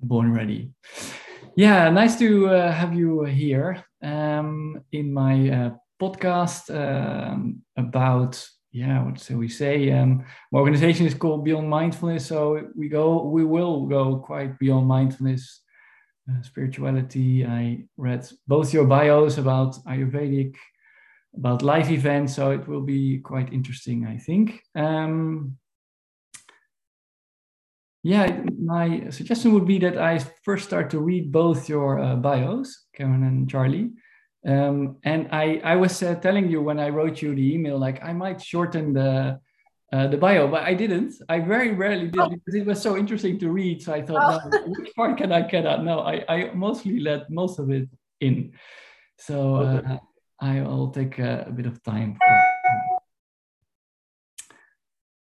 born ready. Yeah, nice to uh, have you here um, in my uh, podcast um, about yeah, what shall we say? Um, my organization is called Beyond Mindfulness, so we go, we will go quite beyond mindfulness, uh, spirituality. I read both your bios about Ayurvedic, about life events, so it will be quite interesting, I think. Um, yeah, my suggestion would be that I first start to read both your uh, bios, Karen and Charlie. Um, and I, I was uh, telling you when I wrote you the email, like I might shorten the uh, the bio, but I didn't. I very rarely did oh. because it was so interesting to read. So I thought, oh. no, which part can I cut out? No, I, I mostly let most of it in. So uh, okay. I'll take a, a, bit of time.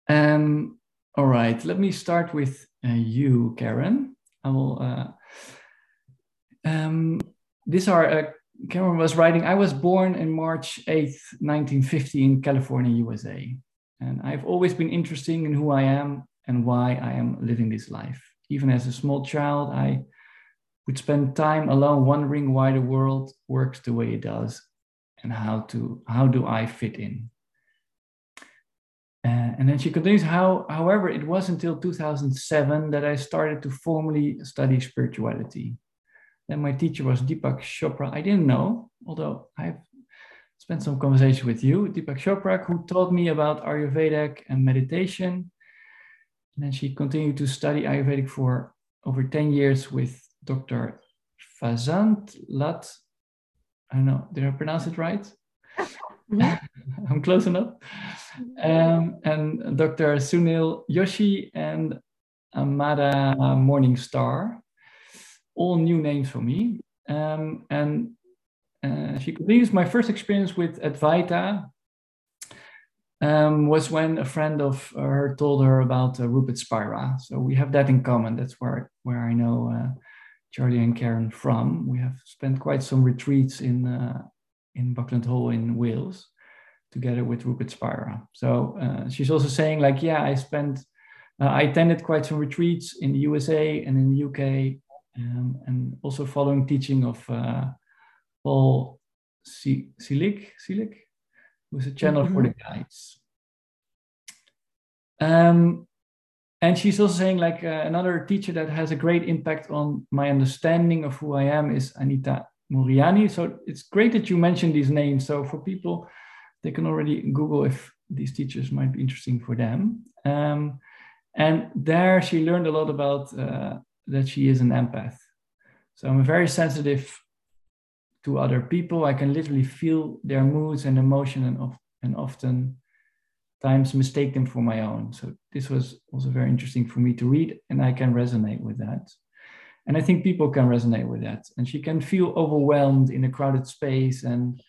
For, um, all right, let me start with uh, you, Karen. I will. Uh, um, these are uh, Karen was writing. I was born in March eighth, nineteen fifty, in California, USA, and I've always been interested in who I am and why I am living this life. Even as a small child, I would spend time alone wondering why the world works the way it does and how to how do I fit in. Uh, and then she continues, how, however, it was until 2007 that I started to formally study spirituality. Then my teacher was Deepak Chopra. I didn't know, although I've spent some conversation with you, Deepak Chopra, who taught me about Ayurvedic and meditation. And then she continued to study Ayurvedic for over 10 years with Dr. Vasant Lad. I don't know, did I pronounce it right? I'm close enough. Um, and Dr. Sunil Joshi and Amadea Morningstar, all new names for me. Um, and uh, she continues, my first experience with Advaita um, was when a friend of her told her about uh, Rupert Spira. So we have that in common. That's where, where I know uh, Charlie and Karen from. We have spent quite some retreats in, uh, in Buckland Hall in Wales together with Rupert Spira. So uh, she's also saying like, yeah, I spent, uh, I attended quite some retreats in the USA and in the UK, um, and also following teaching of uh, Paul Selig, Selig, who's a channel mm-hmm. for the guides. Um, and she's also saying like uh, another teacher that has a great impact on my understanding of who I am is Anita Moorjani. So it's great that you mentioned these names. So for people they can already Google if these teachers might be interesting for them. Um, and there she learned a lot about uh, that she is an empath. So I'm very sensitive to other people. I can literally feel their moods and emotion and, of, and often times mistake them for my own. So this was also very interesting for me to read and I can resonate with that. And I think people can resonate with that. And she can feel overwhelmed in a crowded space and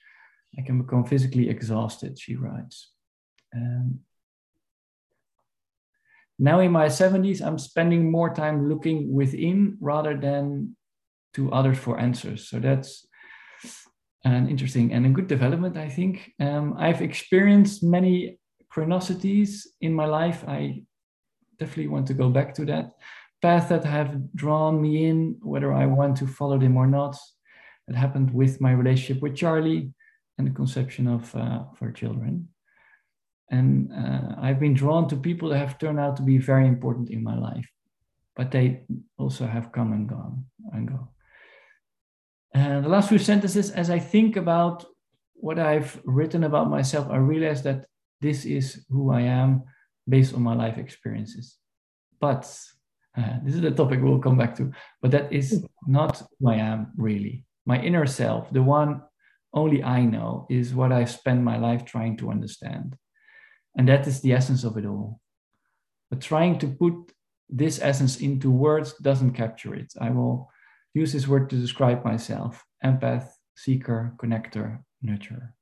I can become physically exhausted, she writes. Um, now in my 70s, I'm spending more time looking within rather than to others for answers. So that's an interesting and a good development, I think. Um, I've experienced many chronicities in my life. I definitely want to go back to that. Paths that have drawn me in, whether I want to follow them or not. It happened with my relationship with Charlie and the conception of uh, for children. And uh, I've been drawn to people that have turned out to be very important in my life, but they also have come and gone and go. And the last few sentences, as I think about what I've written about myself, I realize that this is who I am based on my life experiences. But uh, this is the topic we'll come back to. But that is not who I am really. My inner self, the one only I know is what I've spent my life trying to understand. And that is the essence of it all. But trying to put this essence into words doesn't capture it. I will use this word to describe myself empath, seeker, connector, nurturer.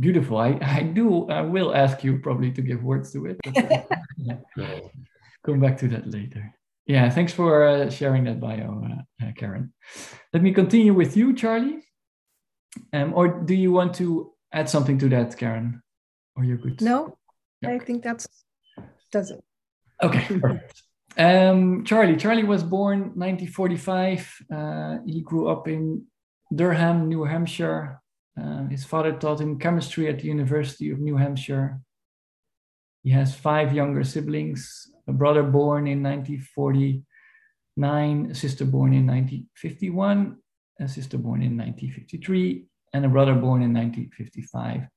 Beautiful. I, I do, I will ask you probably to give words to it. yeah. Come back to that later. Yeah, thanks for uh, sharing that bio, uh, uh, Karen. Let me continue with you, Charlie. Um, or do you want to add something to that, Karen? Or you're good? No, I think that's does it. Okay, perfect. Um, Charlie. Charlie was born 1945. Uh, he grew up in Durham, New Hampshire. Uh, his father taught him chemistry at the University of New Hampshire. He has five younger siblings a brother born in 1949, a sister born in 1951, a sister born in 1953, and a brother born in 1955.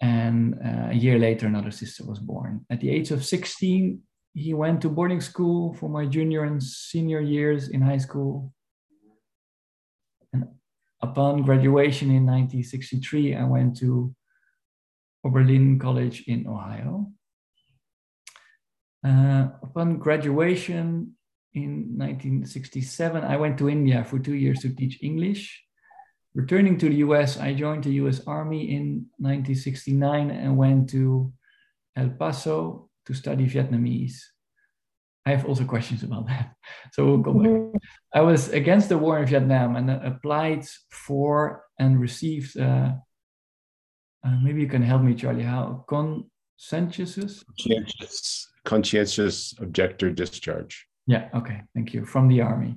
And uh, a year later, another sister was born. At the age of 16, he went to boarding school for my junior and senior years in high school. And upon graduation in 1963, I went to Oberlin College in Ohio. Uh, upon graduation in 1967, I went to India for two years to teach English. Returning to the US, I joined the US Army in 1969 and went to El Paso to study Vietnamese. I have also questions about that. So we'll go back. Mm-hmm. I was against the war in Vietnam and applied for and received, uh, uh, maybe you can help me, Charlie, how conscientious? Conscientious, conscientious objector discharge. Yeah, okay, thank you. From the Army.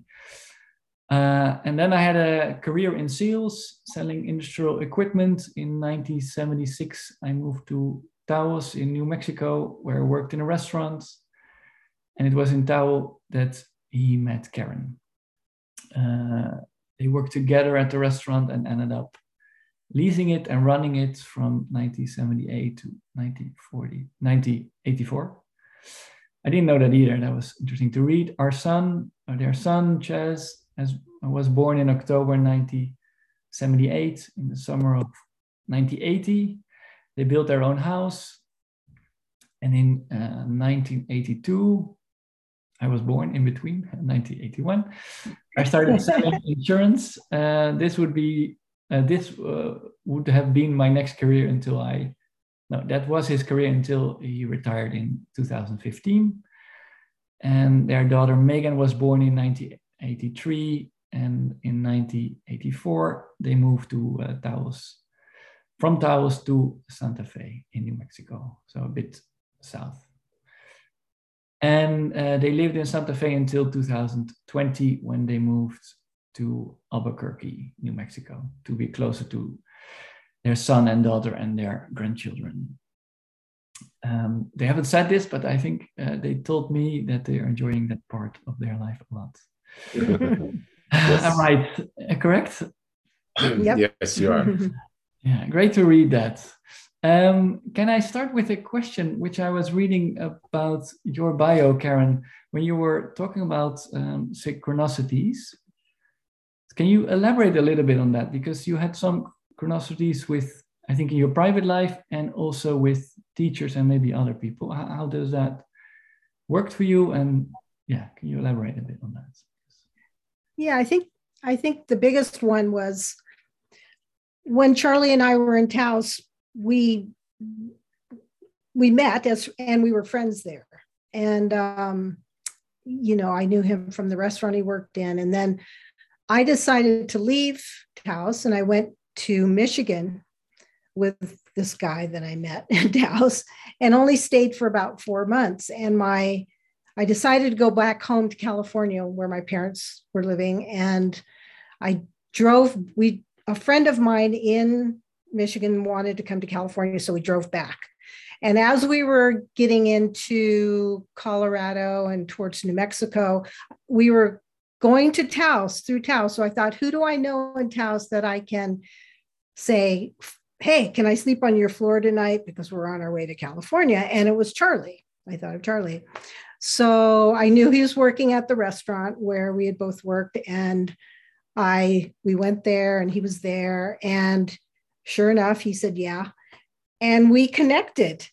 Uh, and then I had a career in sales, selling industrial equipment. In 1976, I moved to Taos in New Mexico, where I worked in a restaurant. And it was in Taos that he met Karen. Uh, they worked together at the restaurant and ended up leasing it and running it from 1978 to 1940, 1984. I didn't know that either. That was interesting to read. Our son, or their son, Chaz, as was born in October 1978 in the summer of 1980. They built their own house. And in uh, 1982, I was born in between 1981. I started selling insurance. Uh, this would be uh, this uh, would have been my next career until I no that was his career until he retired in 2015. And their daughter Megan was born in 1983, and in 1984 they moved to uh, Taos, from Taos to Santa Fe in New Mexico, so a bit south. And uh, they lived in Santa Fe until 2020 when they moved to Albuquerque, New Mexico, to be closer to their son and daughter and their grandchildren. Um, they haven't said this, but I think uh, they told me that they are enjoying that part of their life a lot. yes. All right, correct? Yep. Yes, you are. yeah, great to read that. Um, can I start with a question which I was reading about your bio, Karen, when you were talking about um, synchronicities? Can you elaborate a little bit on that? Because you had some synchronicities with, I think, in your private life and also with teachers and maybe other people. How, how does that work for you? And yeah, can you elaborate a bit on that? Yeah, I think I think the biggest one was when Charlie and I were in Taos we we met as and we were friends there and um, you know i knew him from the restaurant he worked in and then i decided to leave taos and i went to michigan with this guy that i met in taos and only stayed for about four months and my i decided to go back home to california where my parents were living and i drove we a friend of mine in Michigan wanted to come to California, so we drove back. And as we were getting into Colorado and towards New Mexico, we were going to Taos through Taos. So I thought, who do I know in Taos that I can say, hey, can I sleep on your floor tonight? Because we're on our way to California. And it was Charlie. I thought of Charlie. So I knew he was working at the restaurant where we had both worked. And I we went there and he was there. And Sure enough, he said, Yeah. And we connected,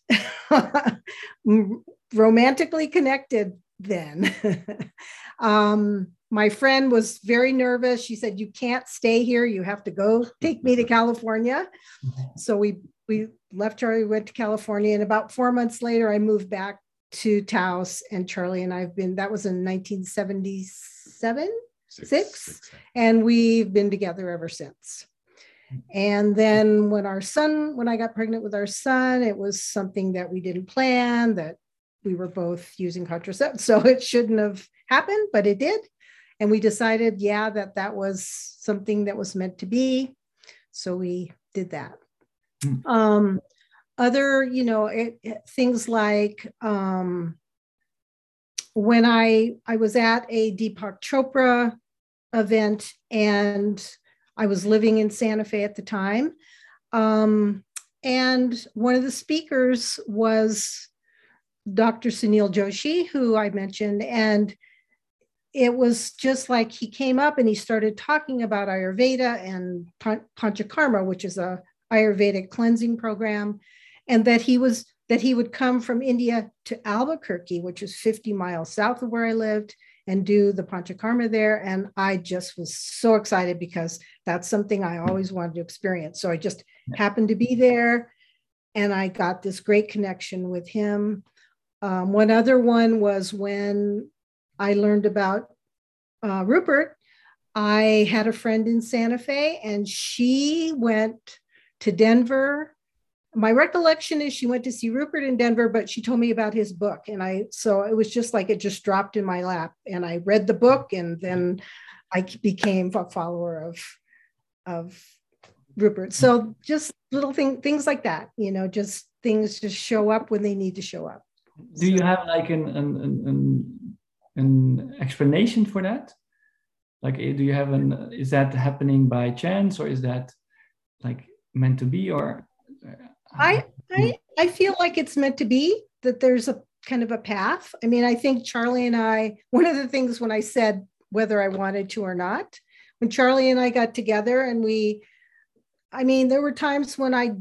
romantically connected then. um, my friend was very nervous. She said, You can't stay here. You have to go take me to California. Mm-hmm. So we, we left Charlie, went to California. And about four months later, I moved back to Taos. And Charlie and I have been, that was in 1977, six, six, six. and we've been together ever since. And then when our son, when I got pregnant with our son, it was something that we didn't plan, that we were both using contraceptives. So it shouldn't have happened, but it did. And we decided, yeah, that that was something that was meant to be. So we did that. Mm. Um, other, you know, it, it, things like um, when I I was at a Deepak Chopra event and I was living in Santa Fe at the time. Um, and one of the speakers was Dr. Sunil Joshi, who I mentioned. And it was just like he came up and he started talking about Ayurveda and Panchakarma, which is a Ayurvedic cleansing program, and that he was that he would come from India to Albuquerque, which is 50 miles south of where I lived, and do the Panchakarma there. And I just was so excited because that's something I always wanted to experience. So I just happened to be there and I got this great connection with him. Um, one other one was when I learned about uh, Rupert. I had a friend in Santa Fe and she went to Denver my recollection is she went to see Rupert in Denver, but she told me about his book. And I, so it was just like it just dropped in my lap. And I read the book and then I became a follower of, of Rupert. So just little thing, things like that, you know, just things just show up when they need to show up. Do so, you have like an, an, an, an explanation for that? Like, eh, do you have an, is that happening by chance or is that like meant to be or? I, I I feel like it's meant to be that there's a kind of a path. I mean, I think Charlie and I, one of the things when I said whether I wanted to or not, when Charlie and I got together and we, I mean, there were times when I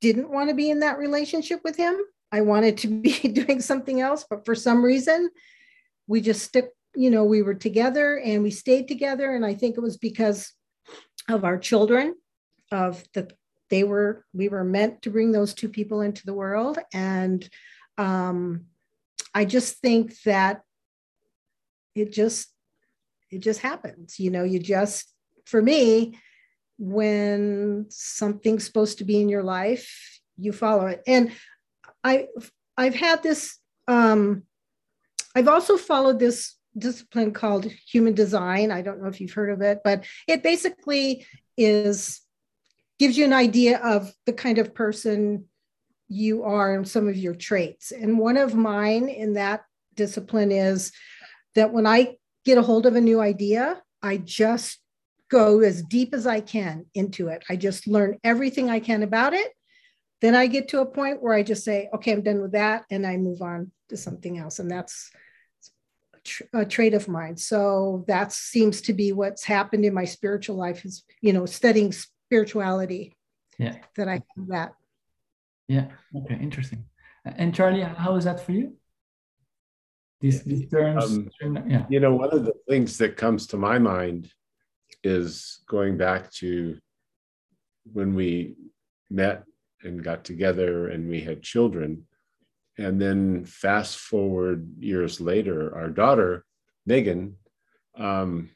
didn't want to be in that relationship with him. I wanted to be doing something else, but for some reason, we just stuck, you know, we were together and we stayed together. And I think it was because of our children, of the they were we were meant to bring those two people into the world and um, i just think that it just it just happens you know you just for me when something's supposed to be in your life you follow it and i i've had this um i've also followed this discipline called human design i don't know if you've heard of it but it basically is gives you an idea of the kind of person you are and some of your traits. And one of mine in that discipline is that when I get a hold of a new idea, I just go as deep as I can into it. I just learn everything I can about it. Then I get to a point where I just say, okay, I'm done with that. And I move on to something else. And that's a trait of mine. So that seems to be what's happened in my spiritual life is, you know, studying spirituality. Yeah. That i have that. Yeah. Okay. Interesting. And charlie how is that for you? These, these terms um, yeah. you know one of the things that comes to my mind is going back to when we met and got together and we had children and then fast forward years later our daughter megan um,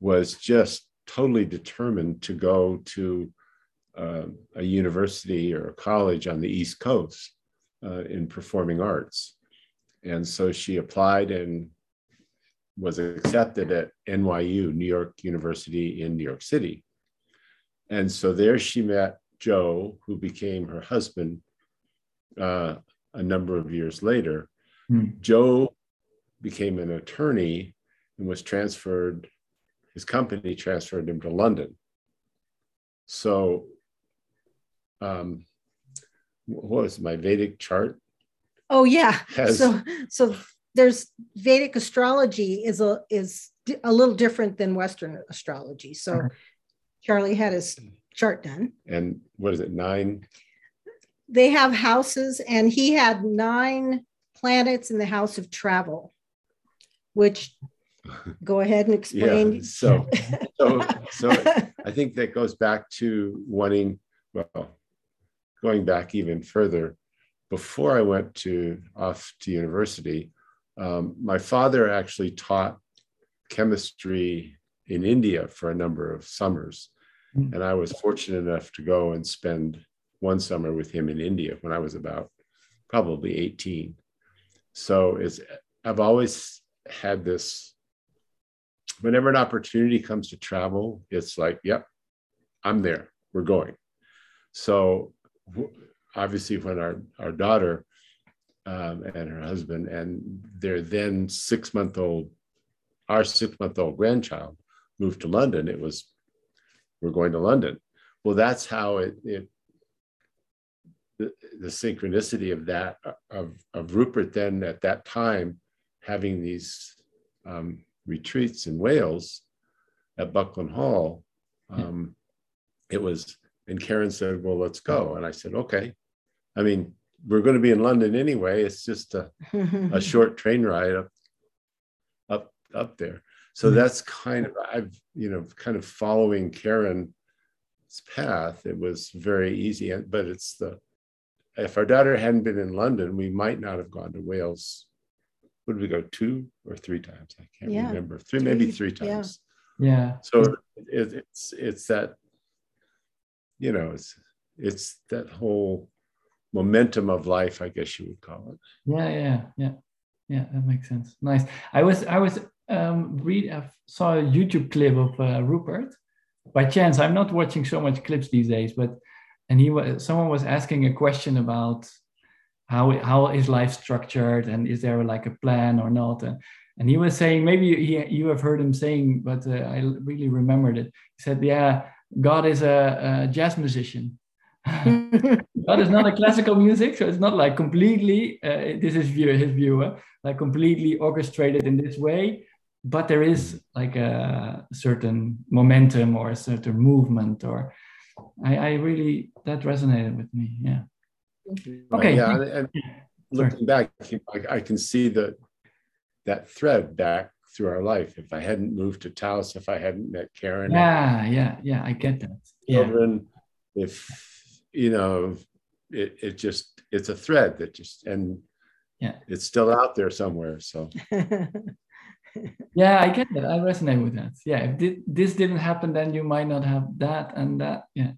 was just totally determined to go to uh, a university or a college on the East Coast uh, in performing arts. And so she applied and was accepted at NYU, New York University in New York City. And so there she met Joe, who became her husband uh, a number of years later. Mm. Joe became an attorney and was transferred his company transferred him to London. So, um, what was my Vedic chart? Oh yeah. Has, so so there's Vedic astrology is a is a little different than Western astrology. So uh-huh. Charlie had his chart done. And what is it? Nine. They have houses, and he had nine planets in the house of travel, which Go ahead and explain. Yeah, so, so, so I think that goes back to wanting, well, going back even further. Before I went to off to university, um, my father actually taught chemistry in India for a number of summers. Mm. And I was fortunate enough to go and spend one summer with him in India when I was about probably 18. So it's I've always had this whenever an opportunity comes to travel, it's like, yep, I'm there. We're going. So obviously when our, our daughter um, and her husband and their then six month old, our six month old grandchild moved to London, it was, we're going to London. Well, that's how it, it the, the synchronicity of that, of, of Rupert then at that time having these um, retreats in Wales at Buckland Hall. Um, it was, and Karen said, Well, let's go. And I said, Okay. I mean, we're going to be in London anyway. It's just a, a short train ride up, up, up there. So mm-hmm. that's kind of, I've, you know, kind of following Karen's path. It was very easy, but it's the, if our daughter hadn't been in London, we might not have gone to Wales. Would we go two or three times? I can't yeah. remember. Three, three, maybe three times. Yeah. yeah. So it, it's it's that, you know, it's it's that whole momentum of life, I guess you would call it. Yeah, yeah, yeah, yeah. That makes sense. Nice. I was I was um read I saw a YouTube clip of uh, Rupert by chance. I'm not watching so much clips these days, but and he was someone was asking a question about how how is life structured and is there like a plan or not? And and he was saying maybe he, you have heard him saying but uh, i really remembered it. He said yeah god is a, a jazz musician. God is not a classical music so it's not like completely uh, this is view, his view uh, like completely orchestrated in this way but there is like a certain momentum or a certain movement or I, I really that resonated with me. Yeah. Uh, okay. Yeah, and, and looking back, I, I can see the that thread back through our life. If I hadn't moved to Taos, if I hadn't met Karen, yeah, yeah, yeah, I get that. Children, yeah. if you know, it it just it's a thread that just and yeah, it's still out there somewhere. So yeah, I get that. I resonate with that. Yeah, if this didn't happen, then you might not have that and that. Yeah,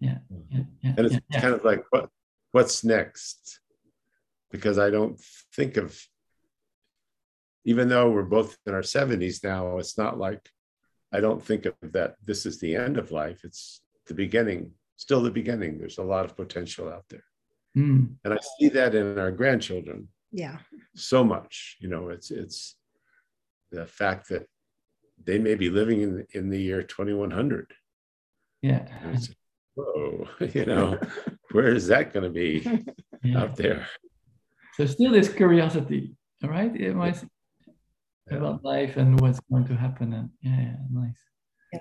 yeah, yeah. yeah and it's yeah, kind of like what what's next? Because I don't think of, even though we're both in our seventies now, it's not like I don't think of that. This is the end of life. It's the beginning. Still the beginning. There's a lot of potential out there, mm. and I see that in our grandchildren. Yeah, so much. You know, it's it's the fact that they may be living in, in the year 2100. Yeah. Whoa, you know, where is that going to be yeah. out there? So still this curiosity, all right? It was yeah. about life and what's going to happen. And yeah, yeah nice. Yeah.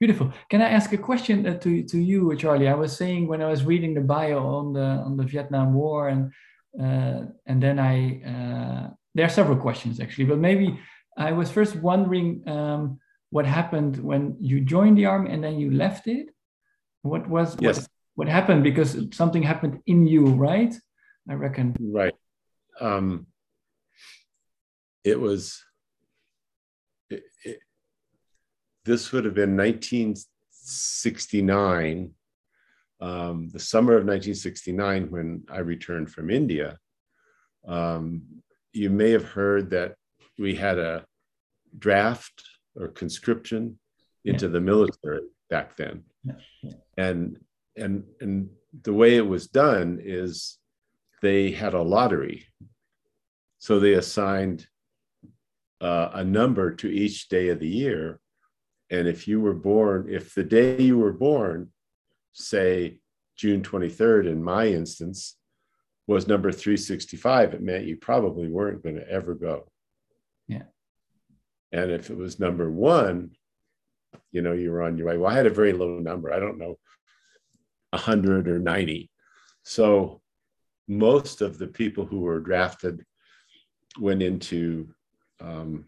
Beautiful. Can I ask a question uh, to to you, Charlie? I was saying when I was reading the bio on the on the Vietnam War, and uh, and then I uh, there are several questions actually, but maybe I was first wondering um, what happened when you joined the army and then you left it. What was yes. what, what happened because something happened in you, right? I reckon. Right. Um, it was. It, it, this would have been 1969, um, the summer of 1969, when I returned from India. Um, you may have heard that we had a draft or conscription into yeah. the military back then. Yeah. Yeah. And and and the way it was done is they had a lottery. So they assigned uh, a number to each day of the year. And if you were born, if the day you were born, say June 23rd, in my instance, was number 365, it meant you probably weren't going to ever go. Yeah. And if it was number one, you know, you were on your way. Well, I had a very low number. I don't know, 100 or 90. So most of the people who were drafted went into um,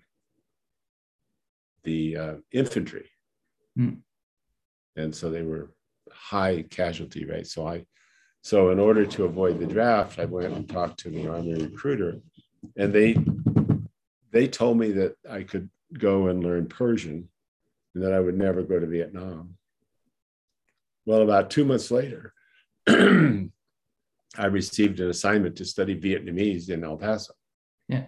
the uh, infantry. Mm. And so they were high casualty rate. So I so in order to avoid the draft, I went and talked to the army recruiter, and they they told me that I could go and learn Persian, and that I would never go to Vietnam. Well, about two months later, I received an assignment to study Vietnamese in El Paso. Yeah.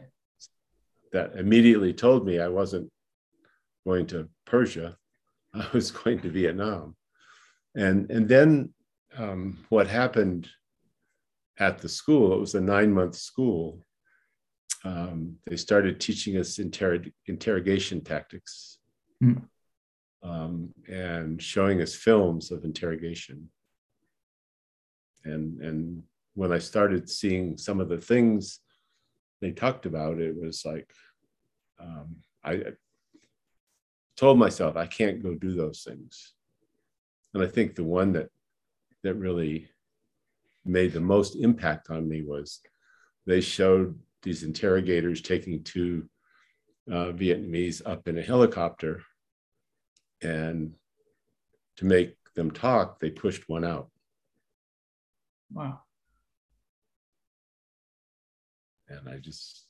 That immediately told me I wasn't going to Persia, I was going to Vietnam. And, and then um, what happened at the school, it was a nine month school. Um, they started teaching us inter- interrogation tactics Mm. um, and showing us films of interrogation. And, and when I started seeing some of the things they talked about, it was like, um, I I told myself I can't go do those things. And I think the one that that really made the most impact on me was they showed these interrogators taking two uh, Vietnamese up in a helicopter, and to make them talk, they pushed one out. Wow. and I just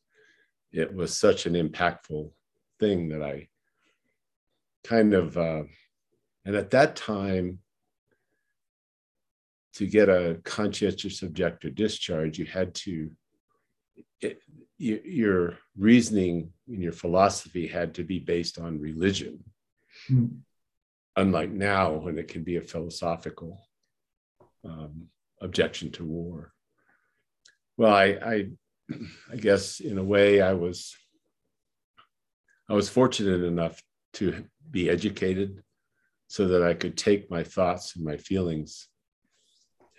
it was such an impactful thing that I kind of uh, and at that time to get a conscientious objector discharge you had to it, your reasoning and your philosophy had to be based on religion Mm. unlike now when it can be a philosophical um, objection to war well I, I I guess in a way I was I was fortunate enough to be educated so that I could take my thoughts and my feelings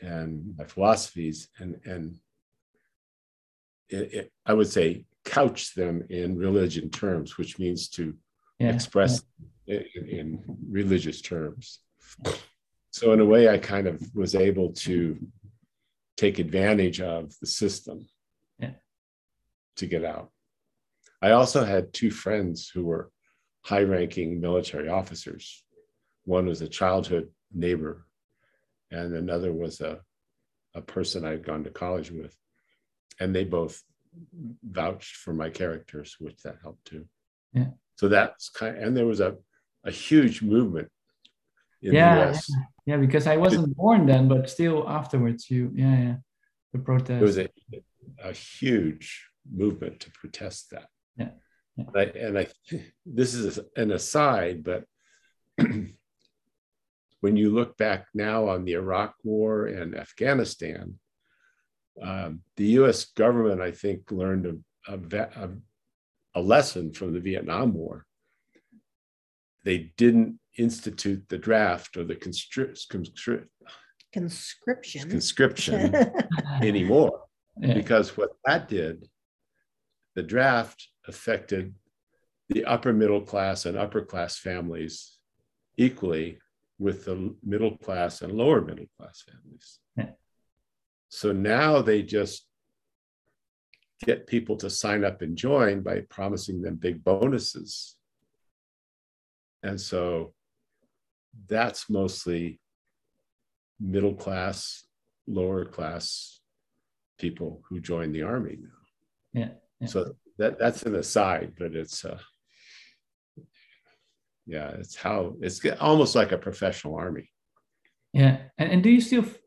and my philosophies and and it, it, I would say couch them in religion terms, which means to Yeah. express in, in religious terms. So in a way, I kind of was able to take advantage of the system Yeah. to get out. I also had two friends who were high-ranking military officers. One was a childhood neighbor, and another was a, a person I'd gone to college with. And they both vouched for my characters, which that helped too. Yeah. So that's kind and there was a, a huge movement in Yeah, the US. Yeah, because I wasn't born then, but still afterwards, you, yeah, yeah, the protest. There was a, a huge movement to protest that. Yeah. Yeah. And I, and I this is an aside, but when you look back now on the Iraq War and Afghanistan, um, the U.S. government, I think, learned a, a, a, a lesson from the Vietnam War. They didn't institute the draft or the constri- constri- Conscription. conscription anymore yeah. because what that did, the draft affected the upper middle class and upper class families equally with the middle class and lower middle class families. Yeah. So now they just get people to sign up and join by promising them big bonuses. And so that's mostly middle class, lower class people who join the army now. Yeah, yeah. So that that's an aside, but it's uh yeah, it's how it's almost like a professional army. Yeah, and, and do you still f-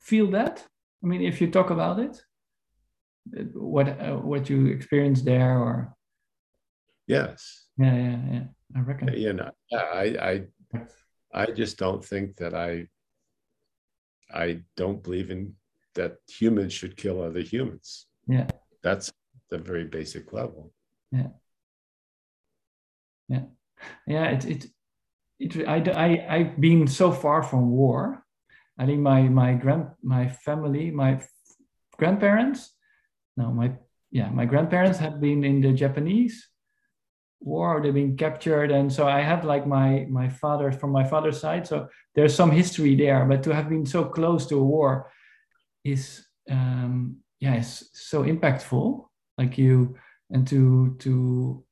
feel that? I mean, if you talk about it, what uh, what you experienced there, or Yes. yeah, yeah, yeah, I reckon. You know, yeah, I I I just don't think that I I don't believe in that humans should kill other humans. Yeah. That's the very basic level. Yeah. Yeah, it it it. I I I've been so far from war. I think my my grand my family my grandparents, no my yeah my grandparents have been in the Japanese war. They've been captured, and so I had like my my father from my father's side. So there's some history there. But to have been so close to a war is um, yeah, so impactful. Like you and to to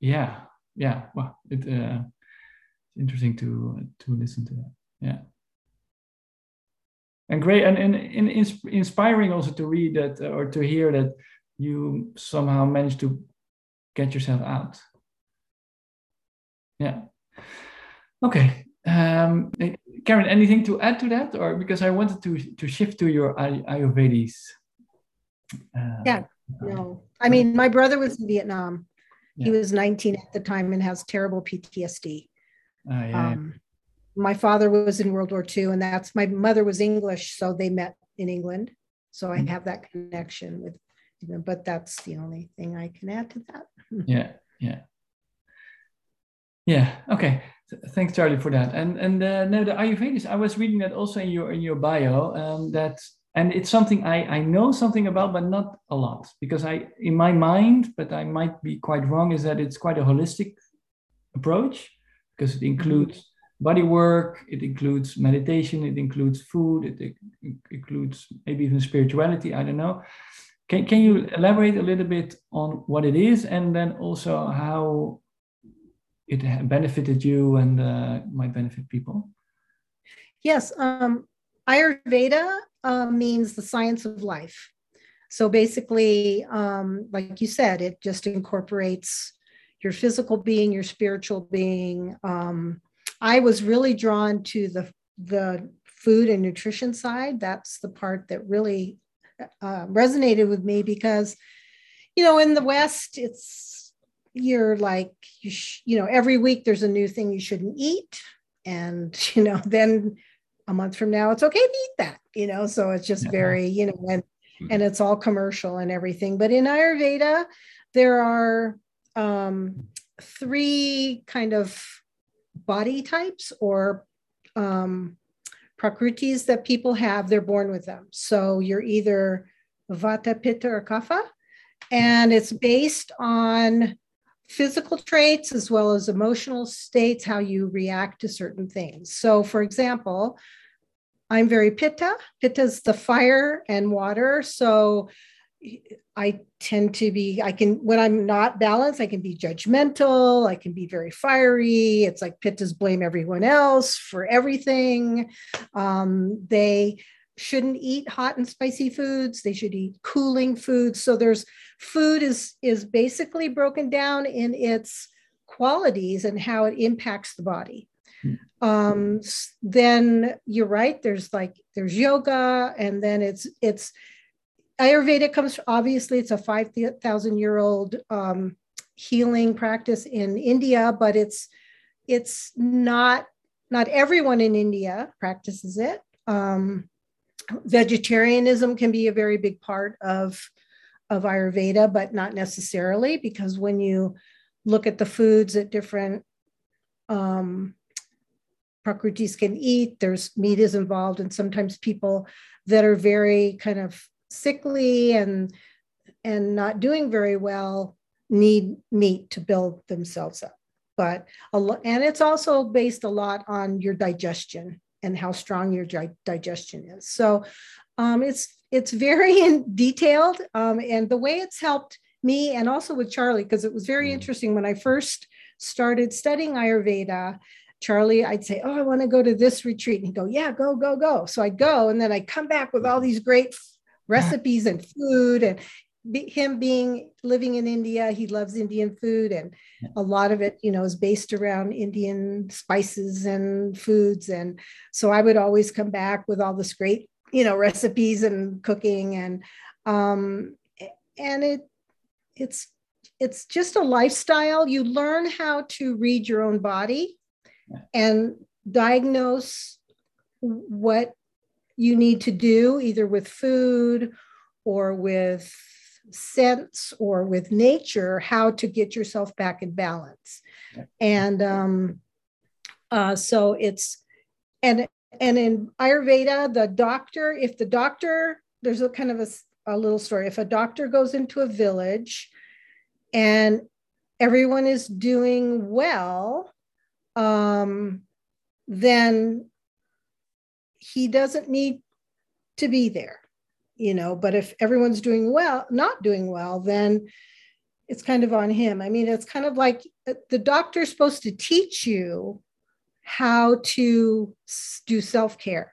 yeah yeah well it uh, it's interesting to to listen to that yeah and great and, and, and ins- inspiring also to read that uh, or to hear that you somehow managed to get yourself out yeah okay Um, Karen, anything to add to that, or because I wanted to to shift to your Ay- Ayurvedis. Uh, yeah, no. I mean, my brother was in Vietnam. Yeah. He was 19 at the time and has terrible PTSD. Uh, yeah. um, my father was in World War II, and that's my mother was English, so they met in England. So I mm-hmm. have that connection with, you know, but that's the only thing I can add to that. yeah, yeah, yeah. Okay, thanks, Charlie, for that. And and uh, no, the Ayurvedis. I was reading that also in your in your bio. Um, that and it's something I I know something about, but not a lot because I in my mind, but I might be quite wrong. Is that it's quite a holistic approach because it includes body work, it includes meditation, it includes food, it, it, includes maybe even spirituality. I don't know. Can, can you elaborate a little bit on what it is and then also how it benefited you and uh, might benefit people? Yes, um, Ayurveda uh, means the science of life. So basically, um, like you said, it just incorporates your physical being, your spiritual being. Um, I was really drawn to the the food and nutrition side. That's the part that really uh, resonated with me because, you know, in the West, it's you're like you sh- you know every week there's a new thing you shouldn't eat and you know then a month from now it's okay to eat that you know? So it's just very you know and hmm. and it's all commercial and everything. But in ayurveda there are um, three kind of body types or um, prakritis that people have. They're born with them. So you're either vata pitta or kapha and it's based on physical traits as well as emotional states, how you react to certain things. So, for example, I'm very pitta. Pitta is the fire and water. So, I tend to be, I can, when I'm not balanced, I can be judgmental. I can be very fiery. It's like pittas blame everyone else for everything. Um, they shouldn't eat hot and spicy foods. They should eat cooling foods. So there's food is is basically broken down in its qualities and how it impacts the body. Hmm. um, then you're right there's like there's yoga and then it's it's ayurveda comes obviously it's a 5000 year old um, healing practice in india but it's it's not not everyone in india practices it. Um, vegetarianism can be a very big part of of ayurveda but not necessarily because when you look at the foods that different um, prakritis can eat there's meat is involved and sometimes people that are very kind of sickly and and not doing very well need meat to build themselves up. But a lot and it's also based a lot on your digestion and how strong your digestion is. So um, it's it's very detailed, um, and the way it's helped me and also with Charlie because it was very mm. interesting when I first started studying Ayurveda. Charlie, I'd say, "Oh, I want to go to this retreat," and he'd go, "Yeah, go, go, go." So I'd go, and then I'd come back with all these great recipes and food and him being living in India, he loves Indian food, and a lot of it, you know, is based around Indian spices and foods. And so I would always come back with all this great, you know, recipes and cooking, and um, and it it's it's just a lifestyle. You learn how to read your own body and diagnose what you need to do, either with food or with sense or with nature how to get yourself back in balance. And um, uh, so it's and and in ayurveda the doctor if the doctor there's a kind of a, a little story. If a doctor goes into a village and everyone is doing well um, then he doesn't need to be there you know but if everyone's doing well not doing well then it's kind of on him i mean it's kind of like uh, the doctor's supposed to teach you how to do self-care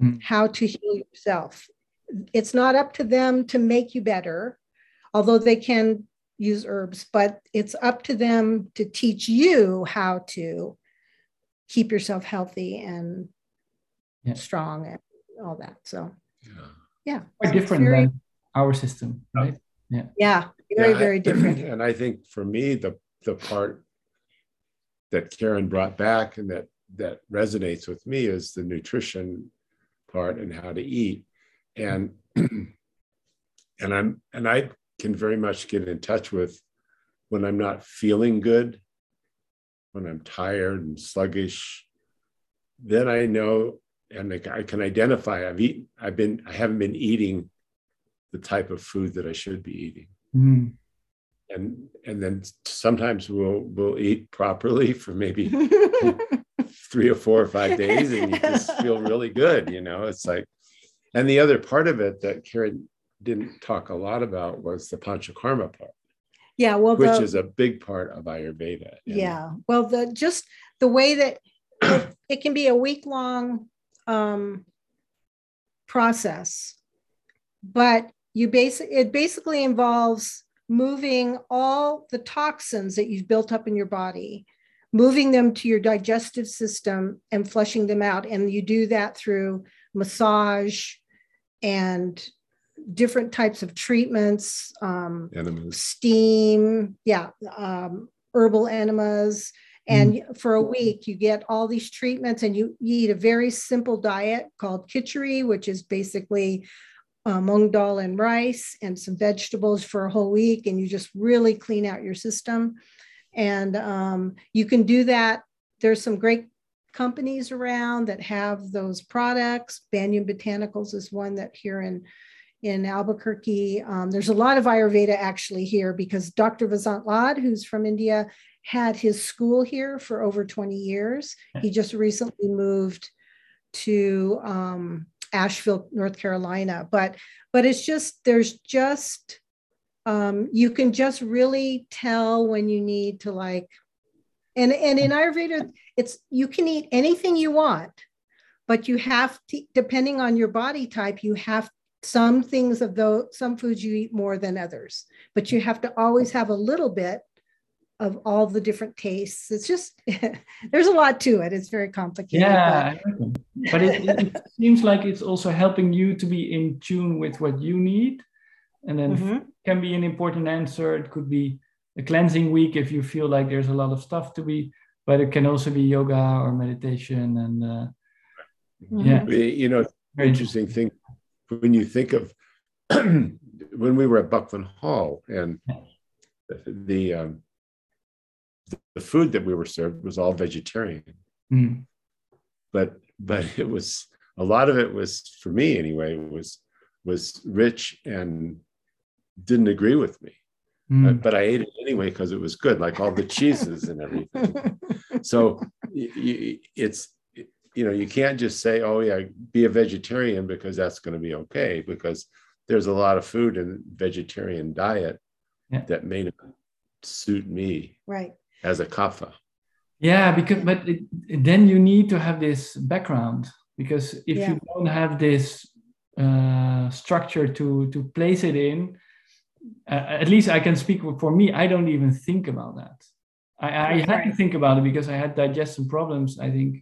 mm. how to heal yourself it's not up to them to make you better although they can use herbs but it's up to them to teach you how to keep yourself healthy and Yeah. strong and all that. So Yeah. Yeah, Quite it's different very- than our system, right? yeah, very Yeah, I- very different. And I think for me, the the part that Karen brought back and that that resonates with me is the nutrition part and how to eat. And and I'm and I can very much get in touch with when I'm not feeling good, when I'm tired and sluggish, then I know and like I can identify I've eaten, I've been, I haven't been eating the type of food that I should be eating. Mm. and and then sometimes we'll we'll eat properly for maybe three or four or five days and you just feel really good you know? It's like and the other part of it that karen didn't talk a lot about was the panchakarma part. Yeah, well, which the, is a big part of ayurveda yeah, well, the just the way that it, it can be a week long um, process, but you basic it basically involves moving all the toxins that you've built up in your body moving them to your digestive system and flushing them out and you do that through massage and different types of treatments um, enemas steam, yeah, um, herbal enemas. And for a week, you get all these treatments, and you, eat a very simple diet called khichdi, which is basically uh, mung dal and rice and some vegetables for a whole week, and you just really clean out your system. And um, you can do that. There's some great companies around that have those products. Banyan Botanicals is one that here in in Albuquerque. Um, there's a lot of Ayurveda actually here because Dr. Vasant Lad, who's from India, had his school here for over 20 years. He just recently moved to um, Asheville, North Carolina. But but it's just there's just um, you can just really tell when you need to like and and in Ayurveda it's you can eat anything you want, but you have to depending on your body type you have some things of those some foods you eat more than others but you have to always have a little bit of all the different tastes it's just there's a lot to it it's very complicated Yeah, I reckon. but it, it, it seems like it's also helping you to be in tune with what you need, and then but- Mhm. can be an important answer. It could be a cleansing week if you feel like there's a lot of stuff to be, but it can also be yoga or meditation and uh, yeah, you know interesting thing when you think of when we were at Buckland Hall and the um, the food that we were served was all vegetarian, Mm. but but it was a lot of it was for me anyway was was rich and didn't agree with me, Mm. but, but I ate it anyway because it was good, like all the cheeses and everything. So it's you know you can't just say oh yeah be a vegetarian because that's going to be okay because there's a lot of food in vegetarian diet Yeah. that may not suit me right as a kapha Yeah, because but it, then you need to have this background because if Yeah. you don't have this uh, structure to to place it in, uh, at least I can speak for me. I don't even think about that. I, I That's had to think about it because I had digestion problems. I think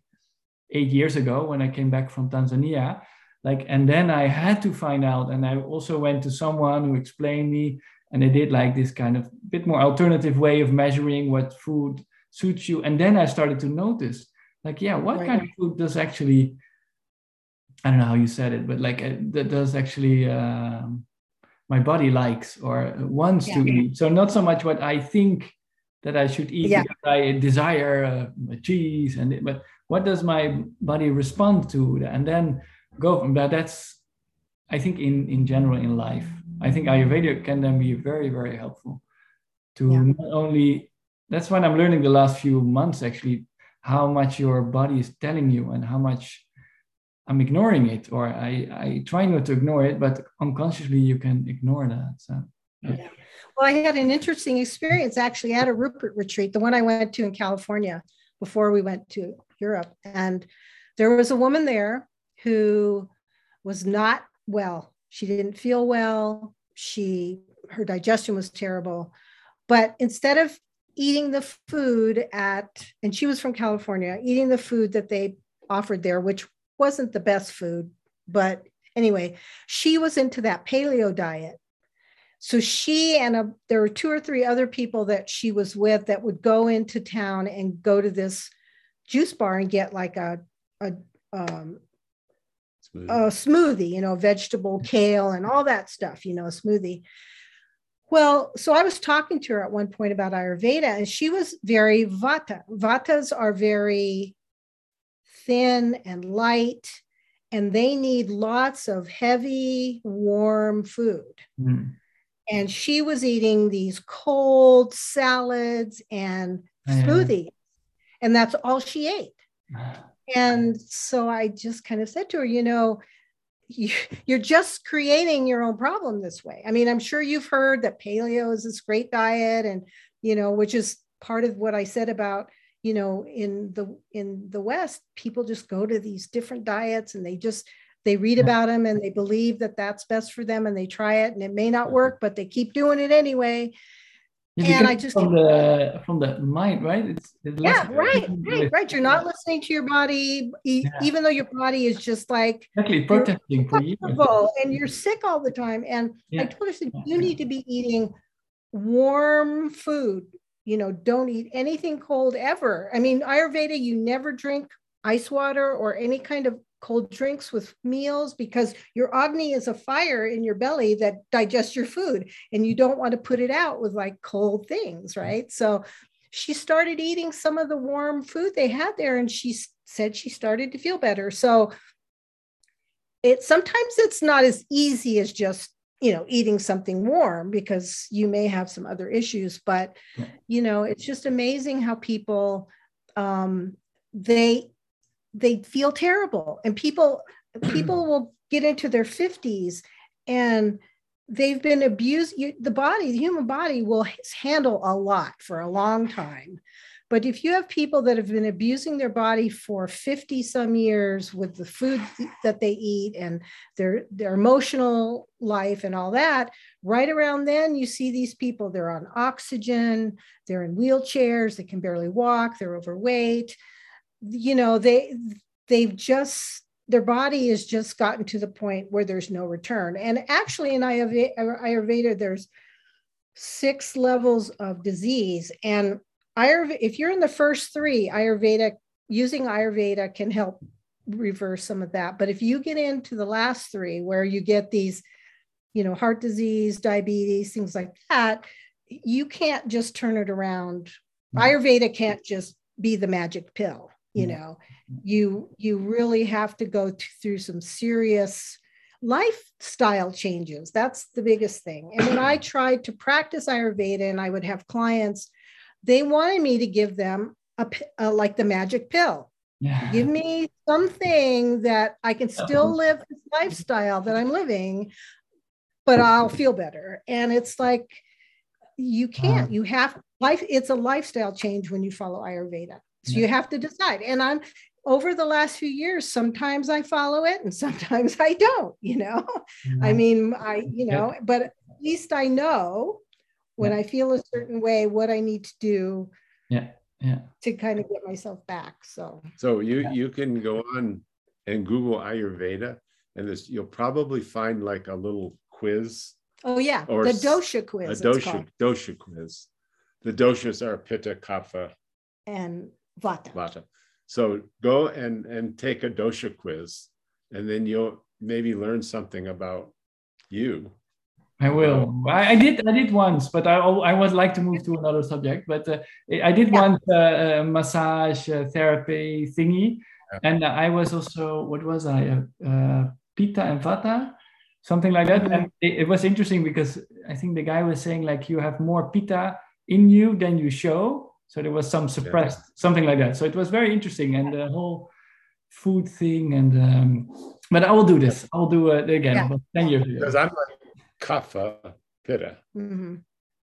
eight years ago when I came back from Tanzania. Like, and then I had to find out, and I also went to someone who explained me, and they did like this kind of bit more alternative way of measuring what food suits you. And then I started to notice, like, yeah, what Right. kind of food does actually, I don't know how you said it, but like uh, that does actually um, my body likes or wants to eat. So not so much what I think that I should eat Yeah. because I desire uh, cheese, and it- but what does my body respond to, and then go from that. That's I think in in general in life, I think Ayurveda can then be very very helpful to Yeah. not only. That's what I'm learning the last few months actually, how much your body is telling you and how much I'm ignoring it, or I I try not to ignore it, but unconsciously you can ignore that. So Well, I had an interesting experience actually at a Rupert retreat, the one I went to in California before we went to Europe. And there was a woman there who was not well. She didn't feel well. She her digestion was terrible. But instead of eating the food at, and she was from California, eating the food that they offered there, which wasn't the best food. But anyway, she was into that paleo diet. So she and a, there were two or three other people that she was with that would go into town and go to this juice bar and get like a, a um, smoothie. a smoothie, you know, vegetable kale and all that stuff, you know, a smoothie. Well, so I was talking to her at one point about Ayurveda, and she was very vata. Vatas are very thin and light, and they need lots of heavy, warm food. Mm. And she was eating these cold salads and smoothies, and that's all she ate. And so I just kind of said to her, you know, you, you're just creating your own problem this way. I mean, I'm sure you've heard that paleo is this great diet, and you know, which is part of what I said about you know in the in the West, people just go to these different diets and they just they read about them and they believe that that's best for them and they try it and it may not work, but they keep doing it anyway and I just from the from the mind, right? It's, it's yeah, right, right, right. You're not listening to your body, yeah. even though your body is just like exactly protesting for you, and you're sick all the time. And yeah. I told her, said, you need to be eating warm food. You know, don't eat anything cold ever. I mean, Ayurveda, you never drink ice water or any kind of cold drinks with meals because your agni is a fire in your belly that digests your food and you don't want to put it out with like cold things right? So she started eating some of the warm food they had there and she said she started to feel better. So it sometimes it's not as easy as just you know eating something warm because you may have some other issues but you know it's just amazing how people um they they feel terrible. And people people will get into their 50s and they've been abused. You, the body the human body will handle a lot for a long time. But if you have people that have been abusing their body for 50 some years with the food that they eat and their their emotional life and all that right around then you see these people they're on oxygen they're in wheelchairs they can barely walk they're overweight you know they they've just their body has just gotten to the point where there's no return. And actually in ayurveda there's six levels of disease. And ayurveda if you're in the first three ayurveda using ayurveda can help reverse some of that. But if you get into the last three where you get these you know heart disease diabetes things like that you can't just turn it around. Mm-hmm. ayurveda can't just be the magic pill you know you you really have to go through some serious lifestyle changes. That's the biggest thing. And when i tried to practice ayurveda and i would have clients they wanted me to give them a, a like the magic pill. Yeah. give me something that i can still live this lifestyle that i'm living but i'll feel better. And it's like you can't uh-huh. you have life it's a lifestyle change when you follow ayurveda so you have to decide. And I'm over the last few years, sometimes I follow it and sometimes I don't, you know. Mm-hmm. I mean, I, you know, but at least I know when yeah. I feel a certain way what I need to do. Yeah. Yeah. To kind of get myself back. So so you yeah. you can go on and Google Ayurveda and this you'll probably find like a little quiz. Oh yeah. Or the dosha quiz. A dosha dosha quiz. The doshas are pitta, kapha, and Vata. Vata. So go and and take a dosha quiz, and then you'll maybe learn something about you. I will. I, I did. I did once, but I I would like to move to another subject. But uh, I did yeah. once uh, a massage uh, therapy thingy, yeah. and I was also what was I? Uh, Pitta and Vata, something like that. Mm-hmm. And it, it was interesting because I think the guy was saying like you have more Pitta in you than you show so there was some suppressed, yeah. something like that. So it was very interesting, and the whole food thing. And um, but I will do this. I'll do it again. Yeah. Ten years Because I'm like kapha pitta. Mm-hmm.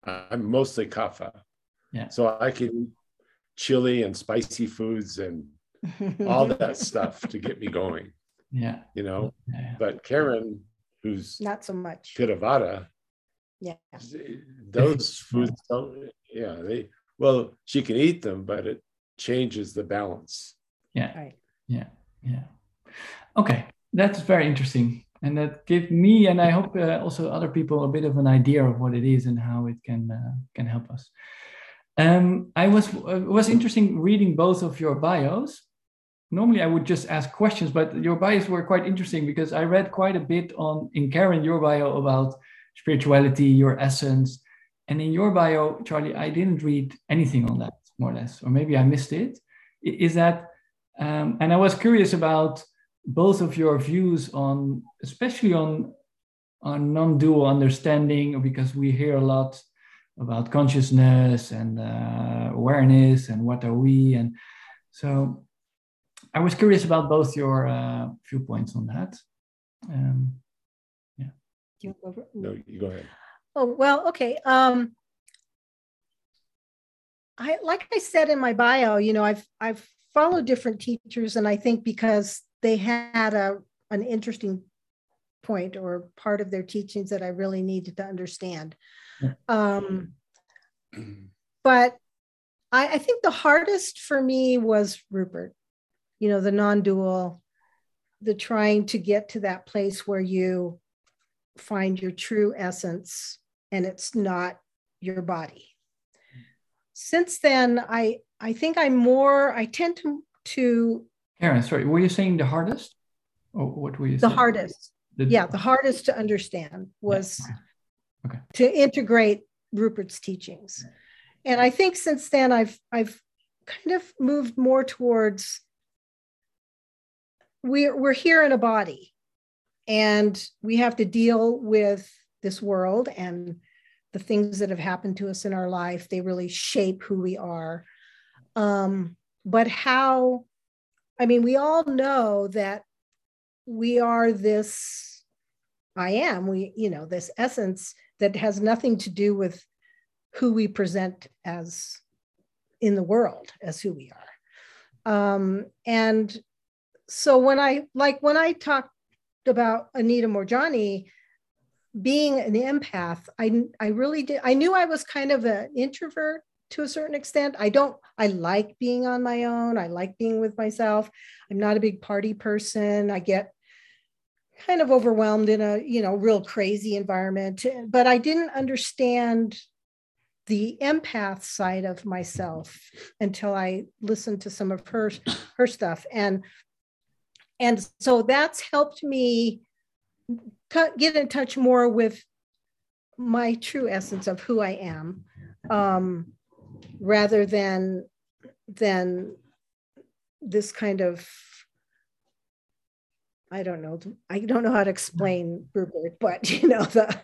I'm mostly kapha. Yeah. So I can eat chili and spicy foods and all that stuff to get me going. Yeah. You know, yeah. but Karen, who's not so much Pitta Vata, yeah, those foods don't. Yeah, they well, she can eat them, but it changes the balance. Yeah. Right. Yeah. Yeah. Okay. That's very interesting. And that gave me, and I hope uh, also other people, a bit of an idea of what it is and how it can uh, can help us. Um, I was uh, was interesting reading both of your bios. Normally, I would just ask questions, but your bios were quite interesting because I read quite a bit on in Karen your bio about spirituality, your essence, and in your bio, Charlie, I didn't read anything on that, more or less, or maybe I missed it. Is that? Um, and I was curious about both of your views on, especially on on non-dual understanding, because we hear a lot about consciousness and uh, awareness and what are we, and so I was curious about both your uh, viewpoints on that. Um, yeah. No, you go ahead. Oh, well, okay. Um, I like I said in my bio, you know, I've I've followed different teachers, and I think because they had a an interesting point or part of their teachings that I really needed to understand. Um, but I, I think the hardest for me was Rupert, you know, the non-dual, the trying to get to that place where you find your true essence and it's not your body. Since then, I I think I'm more, I tend to to Karen, sorry, were you saying the hardest? Or what were you the saying? hardest. The- Yeah, the hardest to understand was Okay. to integrate Rupert's teachings. And I think since then I've I've kind of moved more towards we're we're here in a body and we have to deal with this world and the things that have happened to us in our life they really shape who we are. Um, but how i mean we all know that we are this i am we you know this essence that has nothing to do with who we present as in the world as who we are. Um, and so when i like when i talked about Anita Moorjani being an empath i i really did i knew i was kind of an introvert to a certain extent. I don't i like being on my own. I like being with myself. I'm not a big party person. I get kind of overwhelmed in a you know real crazy environment. But i didn't understand the empath side of myself until i listened to some of her her stuff. And and so that's helped me get in touch more with my true essence of who i am um, rather than than this kind of I don't know. I don't know how to explain Rupert, but you know the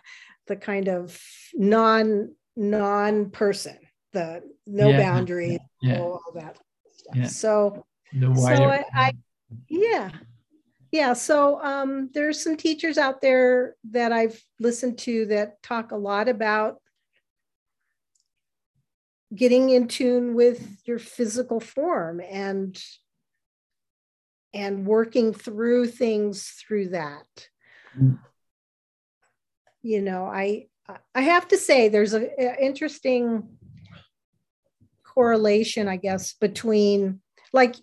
the kind of non non person, the no Yeah. boundaries, Yeah. all that stuff. Yeah. So so. I, I yeah yeah so um, there's some teachers out there that i've listened to that talk a lot about getting in tune with your physical form and and working through things through that Mm. you know i i have to say there's a, a interesting correlation i guess between like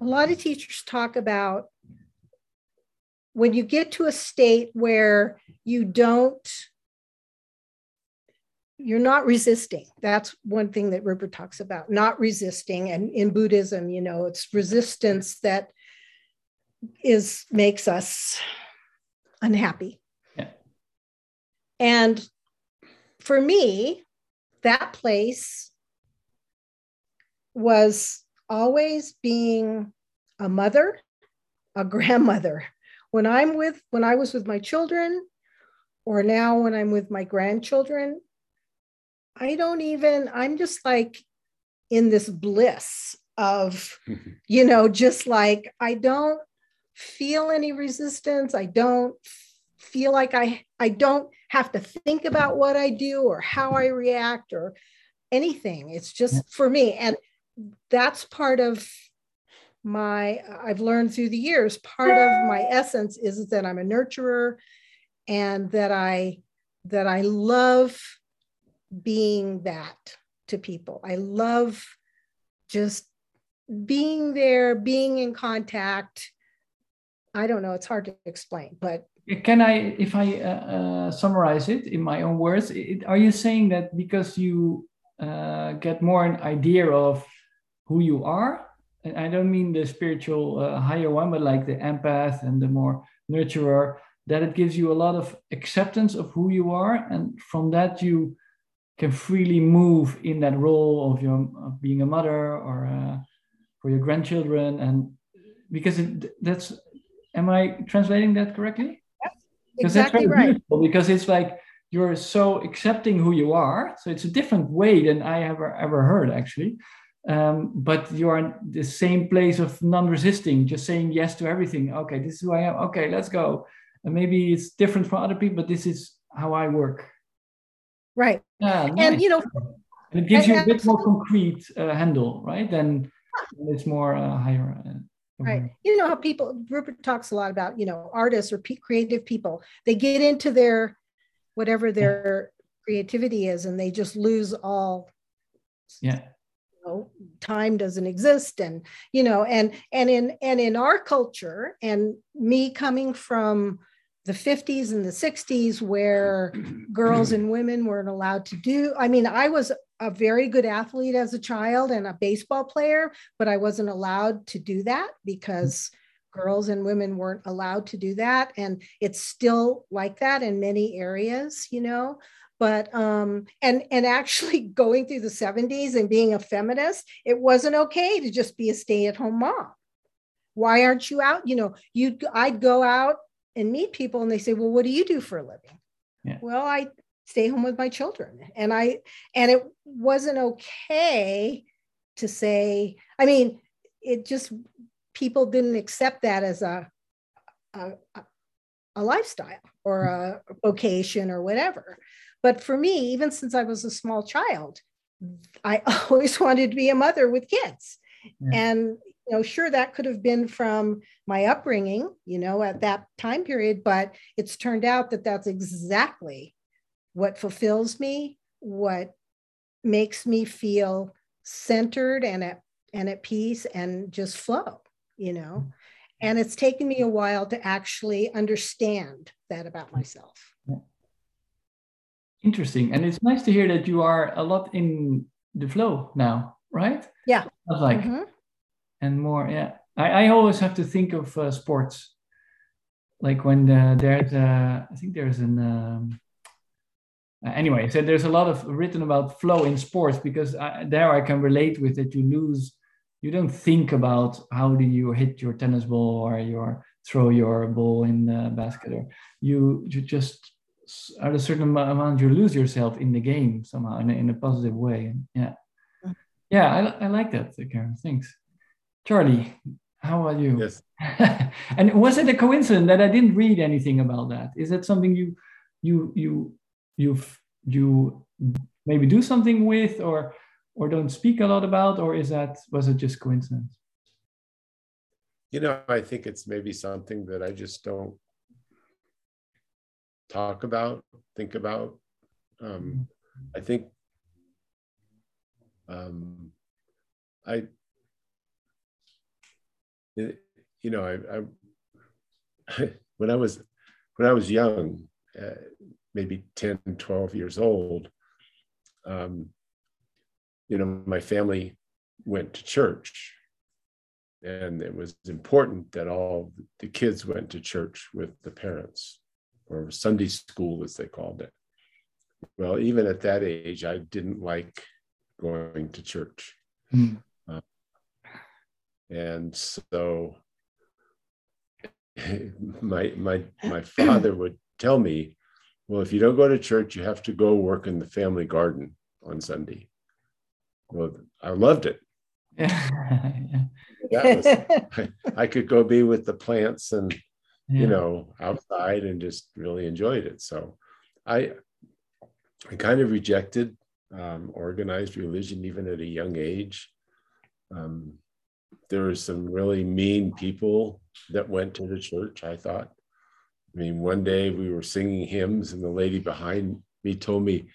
a lot of teachers talk about when you get to a state where you don't you're not resisting that's one thing that rupert talks about not resisting and in buddhism you know it's resistance that is makes us unhappy Yeah. and for me that place was always being a mother, a grandmother. When I'm with, when I was with my children, or now when I'm with my grandchildren, I don't even, I'm just like in this bliss of, you know, just like I don't feel any resistance. I don't feel like I, I don't have to think about what I do or how I react or anything. It's just for me. And that's part of my i've learned through the years part of my essence is that i'm a nurturer and that i that i love being that to people. I love just being there, being in contact. I don't know, it's hard to explain, but can I, if I uh, uh, summarize it in my own words, it, are you saying that because you uh, get more an idea of who you are, and I don't mean the spiritual uh, higher one, but like the empath and the more nurturer, that it gives you a lot of acceptance of who you are, and from that you can freely move in that role of your of being a mother or uh, for your grandchildren, and because it, that's, am I translating that correctly? Yes, exactly right. Because it's like you're so accepting who you are. So it's a different way than I ever ever heard actually. Um, but you are in the same place of non-resisting, just saying yes to everything. Okay, this is who I am. Okay, let's go. And maybe it's different for other people, but this is how I work. Right. Yeah, nice. And you know, and it gives you a bit more concrete uh, handle, right? Then it's more uh, higher. Uh, Right. You know how people, Rupert talks a lot about, you know, artists or creative people, they get into their, whatever their creativity is, and they just lose all. Yeah. Know, time doesn't exist. And, you know, and, and in, and in our culture and me coming from the 50s and the 60s where girls and women weren't allowed to do, I mean, I was a very good athlete as a child and a baseball player, but I wasn't allowed to do that because girls and women weren't allowed to do that. And it's still like that in many areas, you know. But um, and and actually going through the 70s and being a feminist, it wasn't okay to just be a stay-at-home mom. Why aren't you out? You know, you I'd go out and meet people and they say, Well, what do you do for a living? Yeah. Well, I stay home with my children and i and it wasn't okay to say i mean it just people didn't accept that as a a, a lifestyle or a vocation or whatever but for me even since i was a small child i always wanted to be a mother with kids yeah. and you know sure that could have been from my upbringing you know at that time period but it's turned out that that's exactly what fulfills me, what makes me feel centered and at and at peace and just flow, you know. Mm-hmm. And it's taken me a while to actually understand that about myself. Interesting. And it's nice to hear that you are a lot in the flow now, right? Yeah. Like, mm-hmm. and more, yeah. I, I always have to think of uh, sports. Like when uh, there's, uh, I think there's an, um, uh, anyway, so there's a lot of written about flow in sports because I, there I can relate with it. You lose, you don't think about how do you hit your tennis ball or your throw your ball in the basket, or you you just at a certain amount you lose yourself in the game somehow in a, in a positive way. Yeah, mm. yeah, I, I like that, Karen. Thanks, Charlie. How are you? Yes. and was it a coincidence that I didn't read anything about that? Is that something you you you you you maybe do something with or or don't speak a lot about or is that was it just coincidence you know i think it's maybe something that i just don't talk about think about um, i think um, i you know i, I when i was when i was young uh, maybe 10, 12 years old, um, you know, my family went to church. And it was important that all the kids went to church with the parents, or Sunday school, as they called it. Well, even at that age, I didn't like going to church. Mm. Uh, and so my my my father would tell me well, if you don't go to church, you have to go work in the family garden on Sunday. Well, I loved it. yeah. Was, I, I, could go be with the plants and yeah. you know outside and just really enjoyed it. So I I kind of rejected um, organized religion even at a young age. Um, there were some really mean people that went to the church. I thought I mean, one day we were singing hymns, and the lady behind me told me,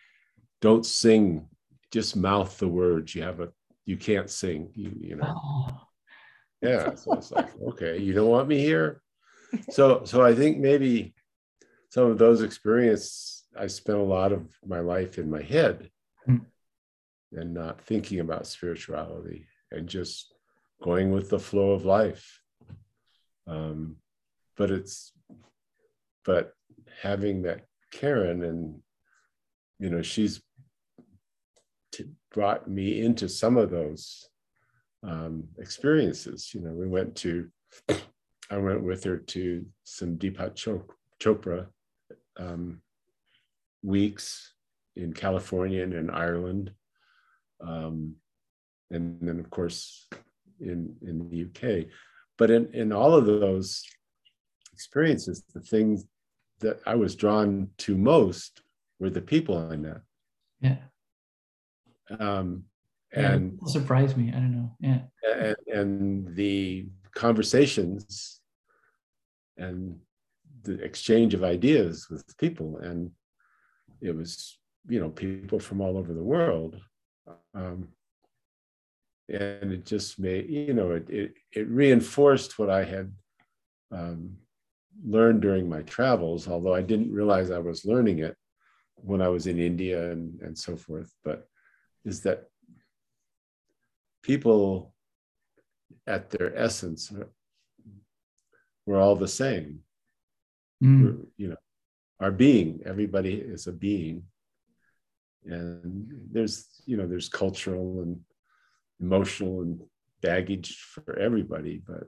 Don't sing just mouth the words. You have a you can't sing. You you know. Oh, Yeah. So it's like, okay, you don't want me here. So so I think maybe some of those experiences I spent a lot of my life in my head Hmm. and not thinking about spirituality and just going with the flow of life. Um, but it's but having that Karen and you know she's t- brought me into some of those um, experiences. You know, we went to I went with her to some Deepak Chopra um, weeks in California and in Ireland, um, and then of course in in the UK. But in in all of those experiences, the things that I was drawn to most were the people I met, yeah. um, and it surprised me. I don't know. Yeah. and, and the conversations and the exchange of ideas with people. And it was you know people from all over the world um, and it just made you know it it, it reinforced what i had um, learned during my travels although i didn't realize i was learning it when i was in india and and so forth but is that people at their essence we're all the same. Mm. You know our being everybody is a being. And there's you know there's cultural and emotional and baggage for everybody but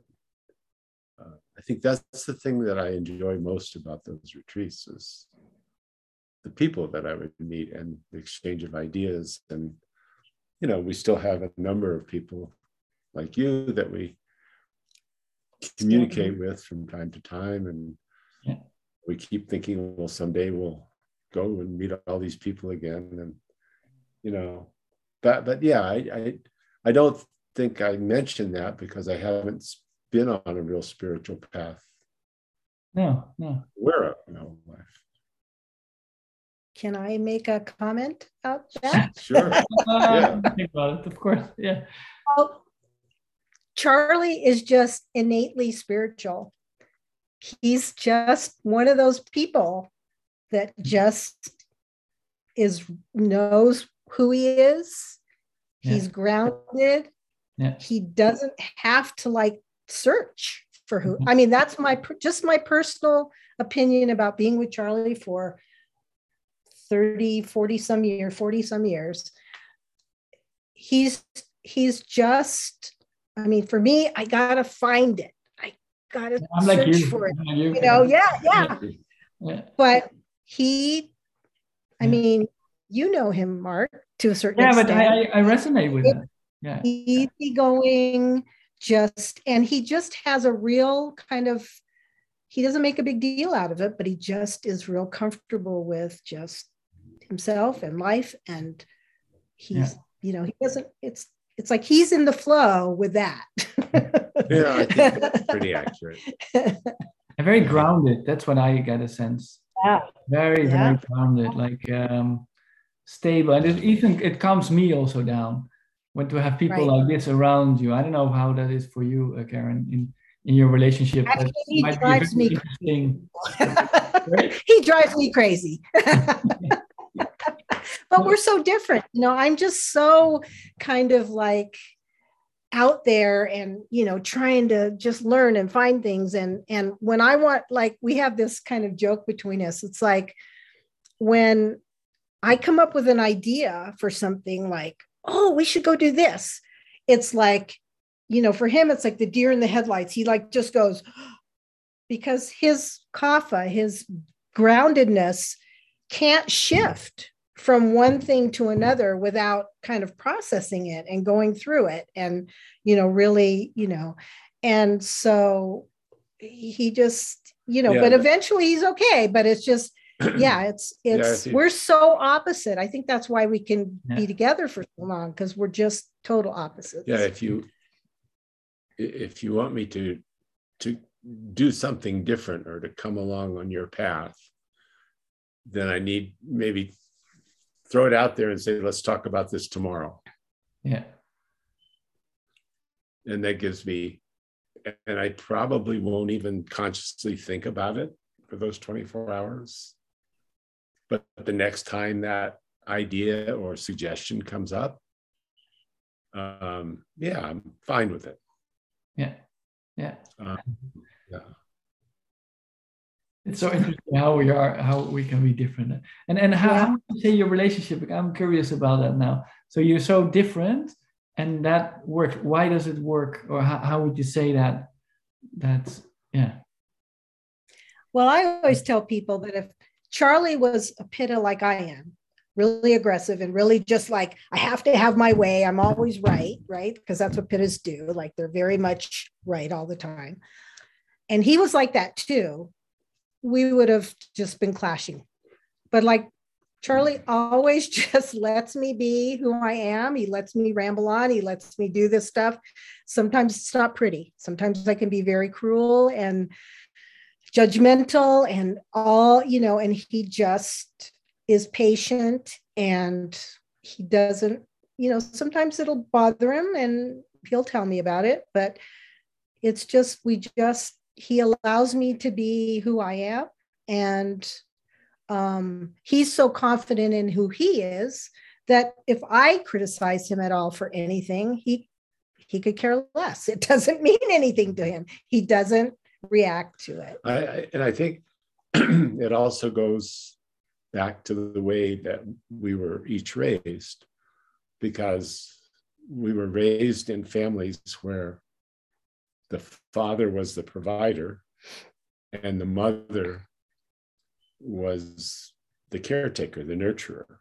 uh, i think that's the thing that i enjoy most about those retreats is the people that i would meet and the exchange of ideas. And you know we still have a number of people like you that we communicate with from time to time and Yeah. we keep thinking well someday we'll go and meet all these people again and you know but but yeah i i, I don't think i mentioned that because i haven't been on a real spiritual path No, no. where of my whole life Can I make a comment about that? sure Uh, think about it, of course. Yeah. Well, Charlie is just innately spiritual. He's just one of those people that mm-hmm. just is knows who he is. He's grounded. Yeah. He doesn't have to like search for who. Mm-hmm. I mean, that's my just my personal opinion about being with Charlie for 30, 40 some year, 40 some years. He's he's just I mean, for me, I gotta find it. I gotta I'm like search you. for it. Like you. You know, yeah, yeah. Yeah. But he, I mean, you know him, Mark, to a certain Yeah, but extent. I, I, I resonate with that. Yeah. easygoing, just and he just has a real kind of he doesn't make a big deal out of it, but he just is real comfortable with just himself and life. And he's, Yeah. you know, he doesn't, it's it's like he's in the flow with that. yeah i think that's pretty accurate And very grounded. That's what I get a sense. Yeah. Very, Yeah. very grounded, like um, stable. And it even it calms me also down when to have people Right. like this around you. I don't know how that is for you, uh, Karen, in in your relationship. Actually, That he might be drives me crazy. he drives me crazy. but we're so different. You know, I'm just so kind of like out there and you know trying to just learn and find things and and when i want like we have this kind of joke between us it's like when i come up with an idea for something like oh we should go do this it's like you know for him it's like the deer in the headlights he like just goes because his kapha his groundedness can't shift from one thing to another without kind of processing it and going through it and you know really you know and so he just you know Yeah, but but- eventually he's okay but it's just yeah it's it's see. we're so opposite i think that's why we can Yeah. be together for so long because we're just total opposites yeah if you if you want me to to do something different or to come along on your path then i need maybe throw it out there and say, let's talk about this tomorrow. Yeah. And that gives me, and I probably won't even consciously think about it for those 24 hours. But the next time that idea or suggestion comes up, um, yeah, I'm fine with it. Yeah. Yeah. Um, yeah. It's so interesting how we are, how we can be different, and and how, how you say your relationship. I'm curious about that now. So you're so different, and that works. Why does it work, or how, how would you say that? That's yeah. Well, I always tell people that if Charlie was a pitta like I am, really aggressive and really just like I have to have my way. I'm always right, right? Because that's what pittas do. Like they're very much right all the time. And he was like that too. We would have just been clashing. But like Charlie always just lets me be who I am. He lets me ramble on. He lets me do this stuff. Sometimes it's not pretty. Sometimes I can be very cruel and judgmental and all, you know, and he just is patient and he doesn't, you know, sometimes it'll bother him and he'll tell me about it, but it's just, we just, he allows me to be who I am. And um, he's so confident in who he is that if I criticize him at all for anything, he he could care less. It doesn't mean anything to him. He doesn't react to it. I, I, and I think it also goes back to the way that we were each raised, because we were raised in families where the father was the provider and the mother was the caretaker, the nurturer.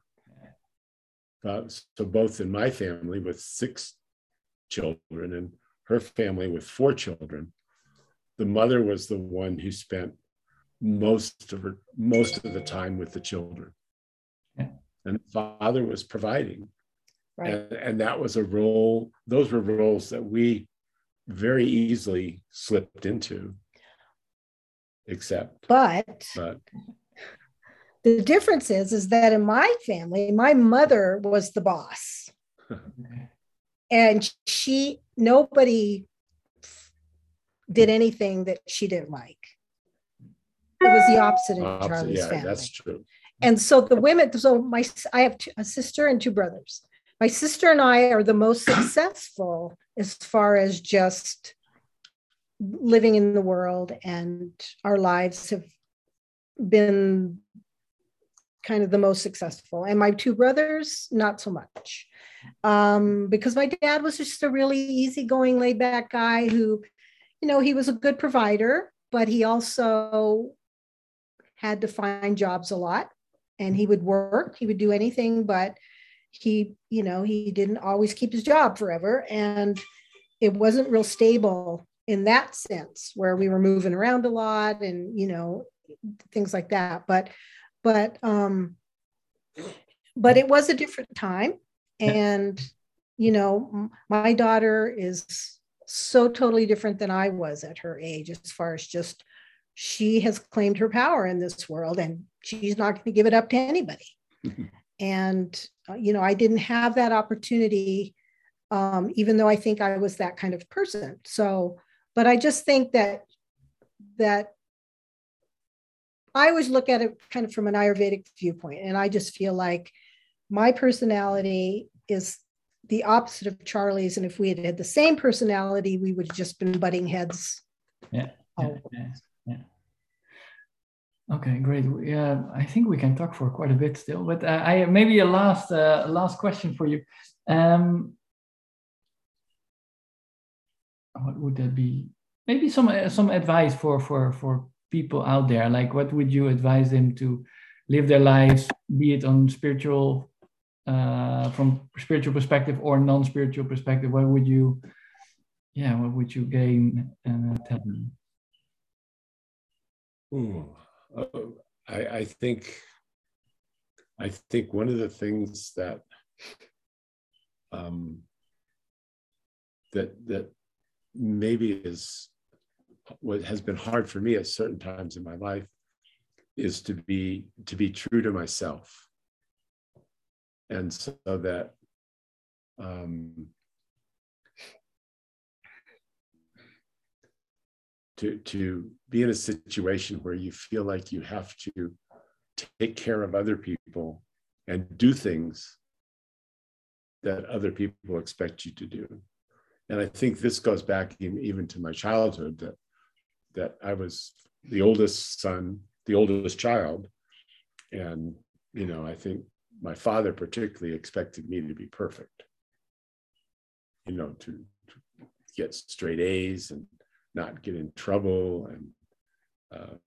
Uh, so both in my family with six children and her family with four children, the mother was the one who spent most of her most of the time with the children yeah. and the father was providing right and, and that was a role those were roles that we very easily slipped into except but, but the difference is is that in my family my mother was the boss and she nobody did anything that she didn't like it was the opposite in opposite, Charlie's yeah, family. That's true. And so the women, so my, I have two, a sister and two brothers. My sister and I are the most successful as far as just living in the world, and our lives have been kind of the most successful. And my two brothers, not so much. Um, because my dad was just a really easygoing, laid back guy who, you know, he was a good provider, but he also had to find jobs a lot and he would work, he would do anything, but he, you know, he didn't always keep his job forever. And it wasn't real stable in that sense where we were moving around a lot and, you know, things like that. But, but, um, but it was a different time. And, you know, my daughter is so totally different than I was at her age as far as just she has claimed her power in this world and she's not going to give it up to anybody. and, uh, you know, I didn't have that opportunity, um, even though I think I was that kind of person. So, but I just think that, that I always look at it kind of from an Ayurvedic viewpoint. And I just feel like my personality is the opposite of Charlie's. And if we had had the same personality, we would have just been butting heads. Yeah. yeah, yeah. Okay, great. Yeah, I think we can talk for quite a bit still, but uh, I maybe a last uh, last question for you. Um, what would that be? Maybe some uh, some advice for for for people out there. Like, what would you advise them to live their lives, be it on spiritual, uh, from spiritual perspective or non-spiritual perspective? What would you, yeah, what would you gain and uh, tell them? Ooh. Uh, I, I think I think one of the things that um, that that maybe is what has been hard for me at certain times in my life is to be to be true to myself. And so that um, to to be in a situation where you feel like you have to take care of other people and do things that other people expect you to do. And i think this goes back even to my childhood that that i was the oldest son the oldest child. And you know i think my father particularly expected me to be perfect you know to, to get straight a's and not get in trouble and um,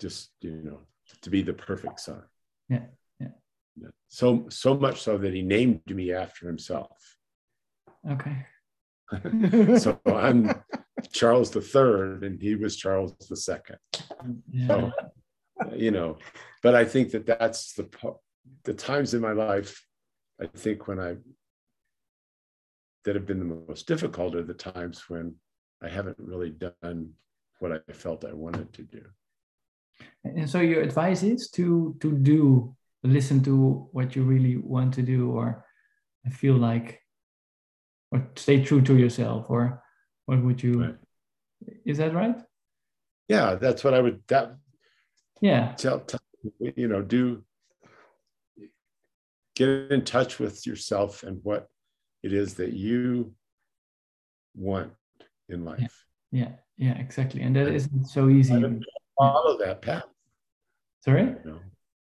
just you know to be the perfect son. Yeah yeah. So so much so that he named me after himself. Okay. So i'm charles the third and he was charles the second. Yeah. so you know but i think that that's the the times in my life i think when i that have been the most difficult are the times when I haven't really done what I felt I wanted to do. And so your advice is to to do listen to what you really want to do or feel like or stay true to yourself or what would you right. is that right? Yeah, that's what I would that yeah tell, tell you know do get in touch with yourself and what it is that you want in life. Yeah, yeah, yeah exactly. And that isn't so easy. Follow that path. Sorry? You know,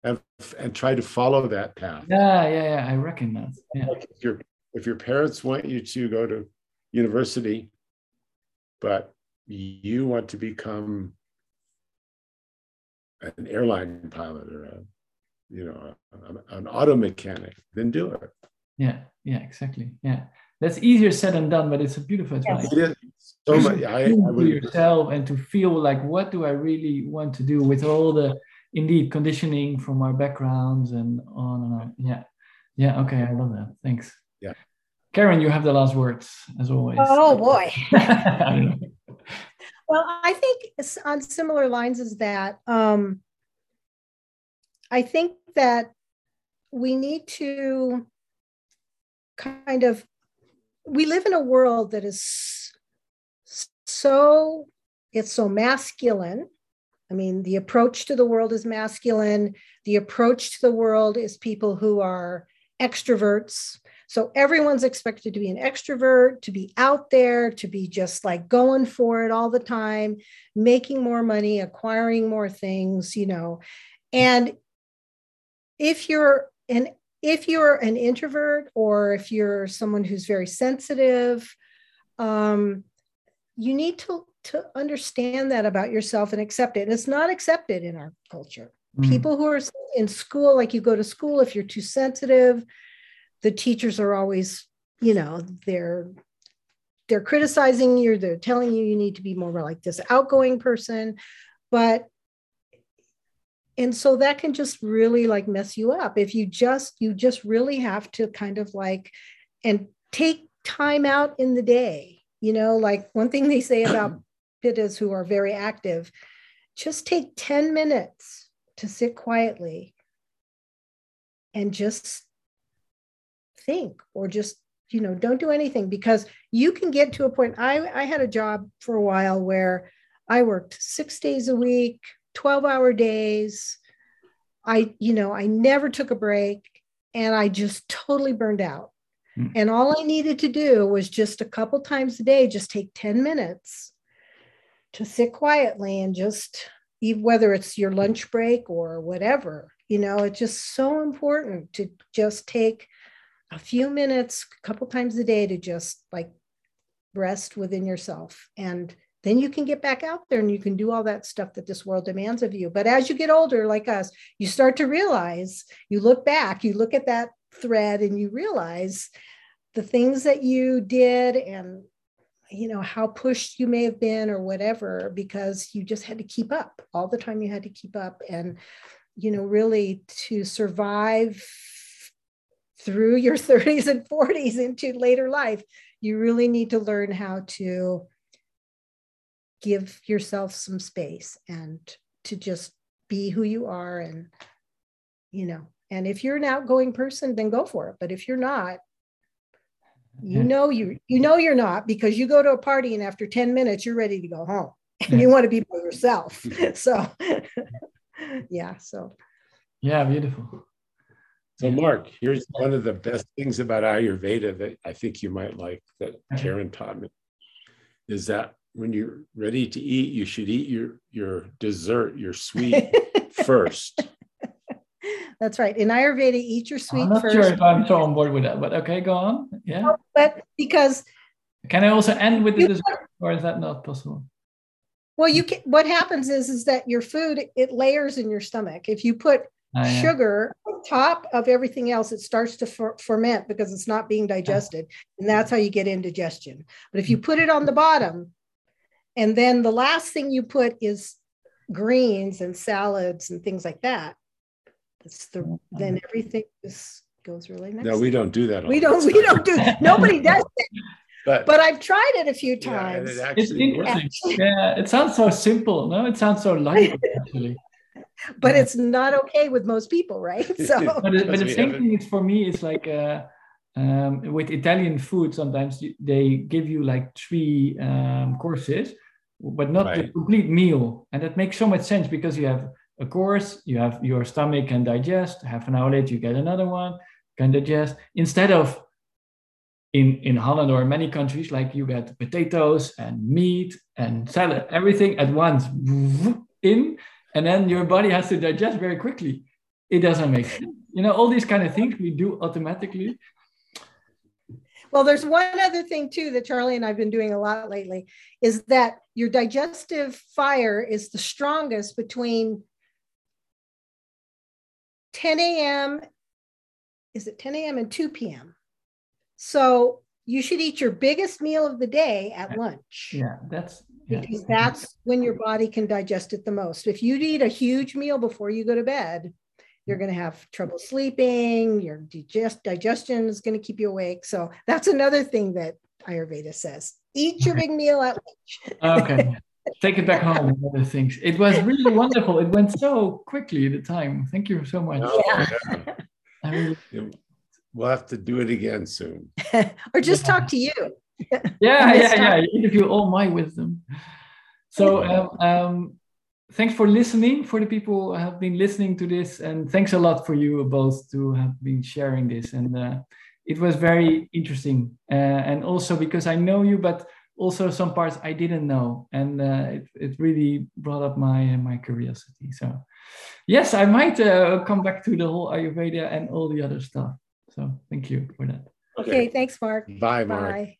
and, and try to follow that path. Yeah, yeah, yeah. I reckon that. Yeah. Like if, your, if your parents want you to go to university, but you want to become an airline pilot or a, you know, a, an auto mechanic, then do it. Yeah, yeah, exactly. Yeah that's easier said than done, but it's a beautiful advice. It is so much. I, I would... yourself and to feel like what do I really want to do with all the indeed conditioning from our backgrounds and on and on. Yeah, yeah. Okay, I love that. Thanks. Yeah, Karen, you have the last words as always. Oh boy. I well, I think on similar lines as that. Um, I think that we need to kind of we live in a world that is so it's so masculine. I mean the approach to the world is masculine. The approach to the world is people who are extroverts. So everyone's expected to be an extrovert to be out there to be just like going for it all the time making more money acquiring more things you know. And if you're an if you're an introvert or if you're someone who's very sensitive, um, you need to, to understand that about yourself and accept it. And it's not accepted in our culture. Mm. People who are in school, like you go to school, if you're too sensitive, the teachers are always, you know, they're they're criticizing you, they're telling you you need to be more like this outgoing person. But and so that can just really like mess you up if you just you just really have to kind of like and take time out in the day. You know like one thing they say about pittas who are very active just take 10 minutes to sit quietly and just think or just you know don't do anything because you can get to a point i i had a job for a while where i worked six days a week 12 hour days. I, you know, I never took a break and I just totally burned out. Mm. And all I needed to do was just a couple times a day, just take 10 minutes to sit quietly and just, whether it's your lunch break or whatever, you know, it's just so important to just take a few minutes, a couple times a day to just like rest within yourself and then you can get back out there and you can do all that stuff that this world demands of you. But as you get older, like us, you start to realize, you look back, you look at that thread and you realize the things that you did and you know how pushed you may have been or whatever because you just had to keep up all the time you had to keep up and you know really to survive through your 30s and 40s into later life you really need to learn how to give yourself some space and to just be who you are and you know And if you're an outgoing person, then go for it. But if you're not, you know you you know you're not because you go to a party and after 10 minutes you're ready to go home. And you want to be by yourself. Mm-hmm. so yeah, so. Yeah, beautiful. So, Mark, here's one of the best things about Ayurveda that I think you might like that Karen taught me is that when you're ready to eat, you should eat your your dessert, your sweet first. That's right. In Ayurveda, eat your sweet I'm not first. sure if I'm so on board with that, but okay, go on. Yeah. But because can I also end with the dessert, or is that not possible? Well, you can. What happens is is that your food it layers in your stomach. If you put oh, yeah. sugar on top of everything else, it starts to fer- ferment because it's not being digested, and that's how you get indigestion. But if you hmm. put it on the bottom, and then the last thing you put is greens and salads and things like that, that's the then everything just goes really nice. No, we don't do that. We don't. We don't do. Nobody does it. But, but I've tried it a few times. Yeah, it it's interesting. yeah, it sounds so simple. No, it sounds so light actually. but yeah. it's not okay with most people, right? So, but, it, but the same thing is for me. It's like uh, um, with Italian food. Sometimes they give you like three um, courses, but not right. the complete meal, and that makes so much sense because you have a course, you have your stomach can digest. Half an hour later, you get another one, can digest. Instead of in, in Holland or many countries, like you get potatoes and meat and salad, everything at once in, and then your body has to digest very quickly. It doesn't make sense. You know, all these kind of things we do automatically. Well, there's one other thing too that Charlie and I've been doing a lot lately is that your digestive fire is the strongest between 10 a.m. Is it 10 a.m. and 2 p.m.? So you should eat your biggest meal of the day at lunch. Yeah, that's yeah. because that's when your body can digest it the most. If you eat a huge meal before you go to bed, you're going to have trouble sleeping. Your digest digestion is going to keep you awake. So that's another thing that Ayurveda says: eat your big meal at lunch. okay, take it back home and other things. It was really wonderful. It went so quickly the time. Thank you so much. Yeah. I really, We'll have to do it again soon. or just yeah. talk to you. yeah, yeah, yeah. interview all my wisdom. So um, um, thanks for listening for the people who have been listening to this and thanks a lot for you both to have been sharing this and uh, it was very interesting uh, and also because i know you but also some parts i didn't know and uh, it, it really brought up my my curiosity so yes i might uh, come back to the whole ayurveda and all the other stuff so thank you for that. Okay, okay thanks, Mark. Bye, Mark. Bye.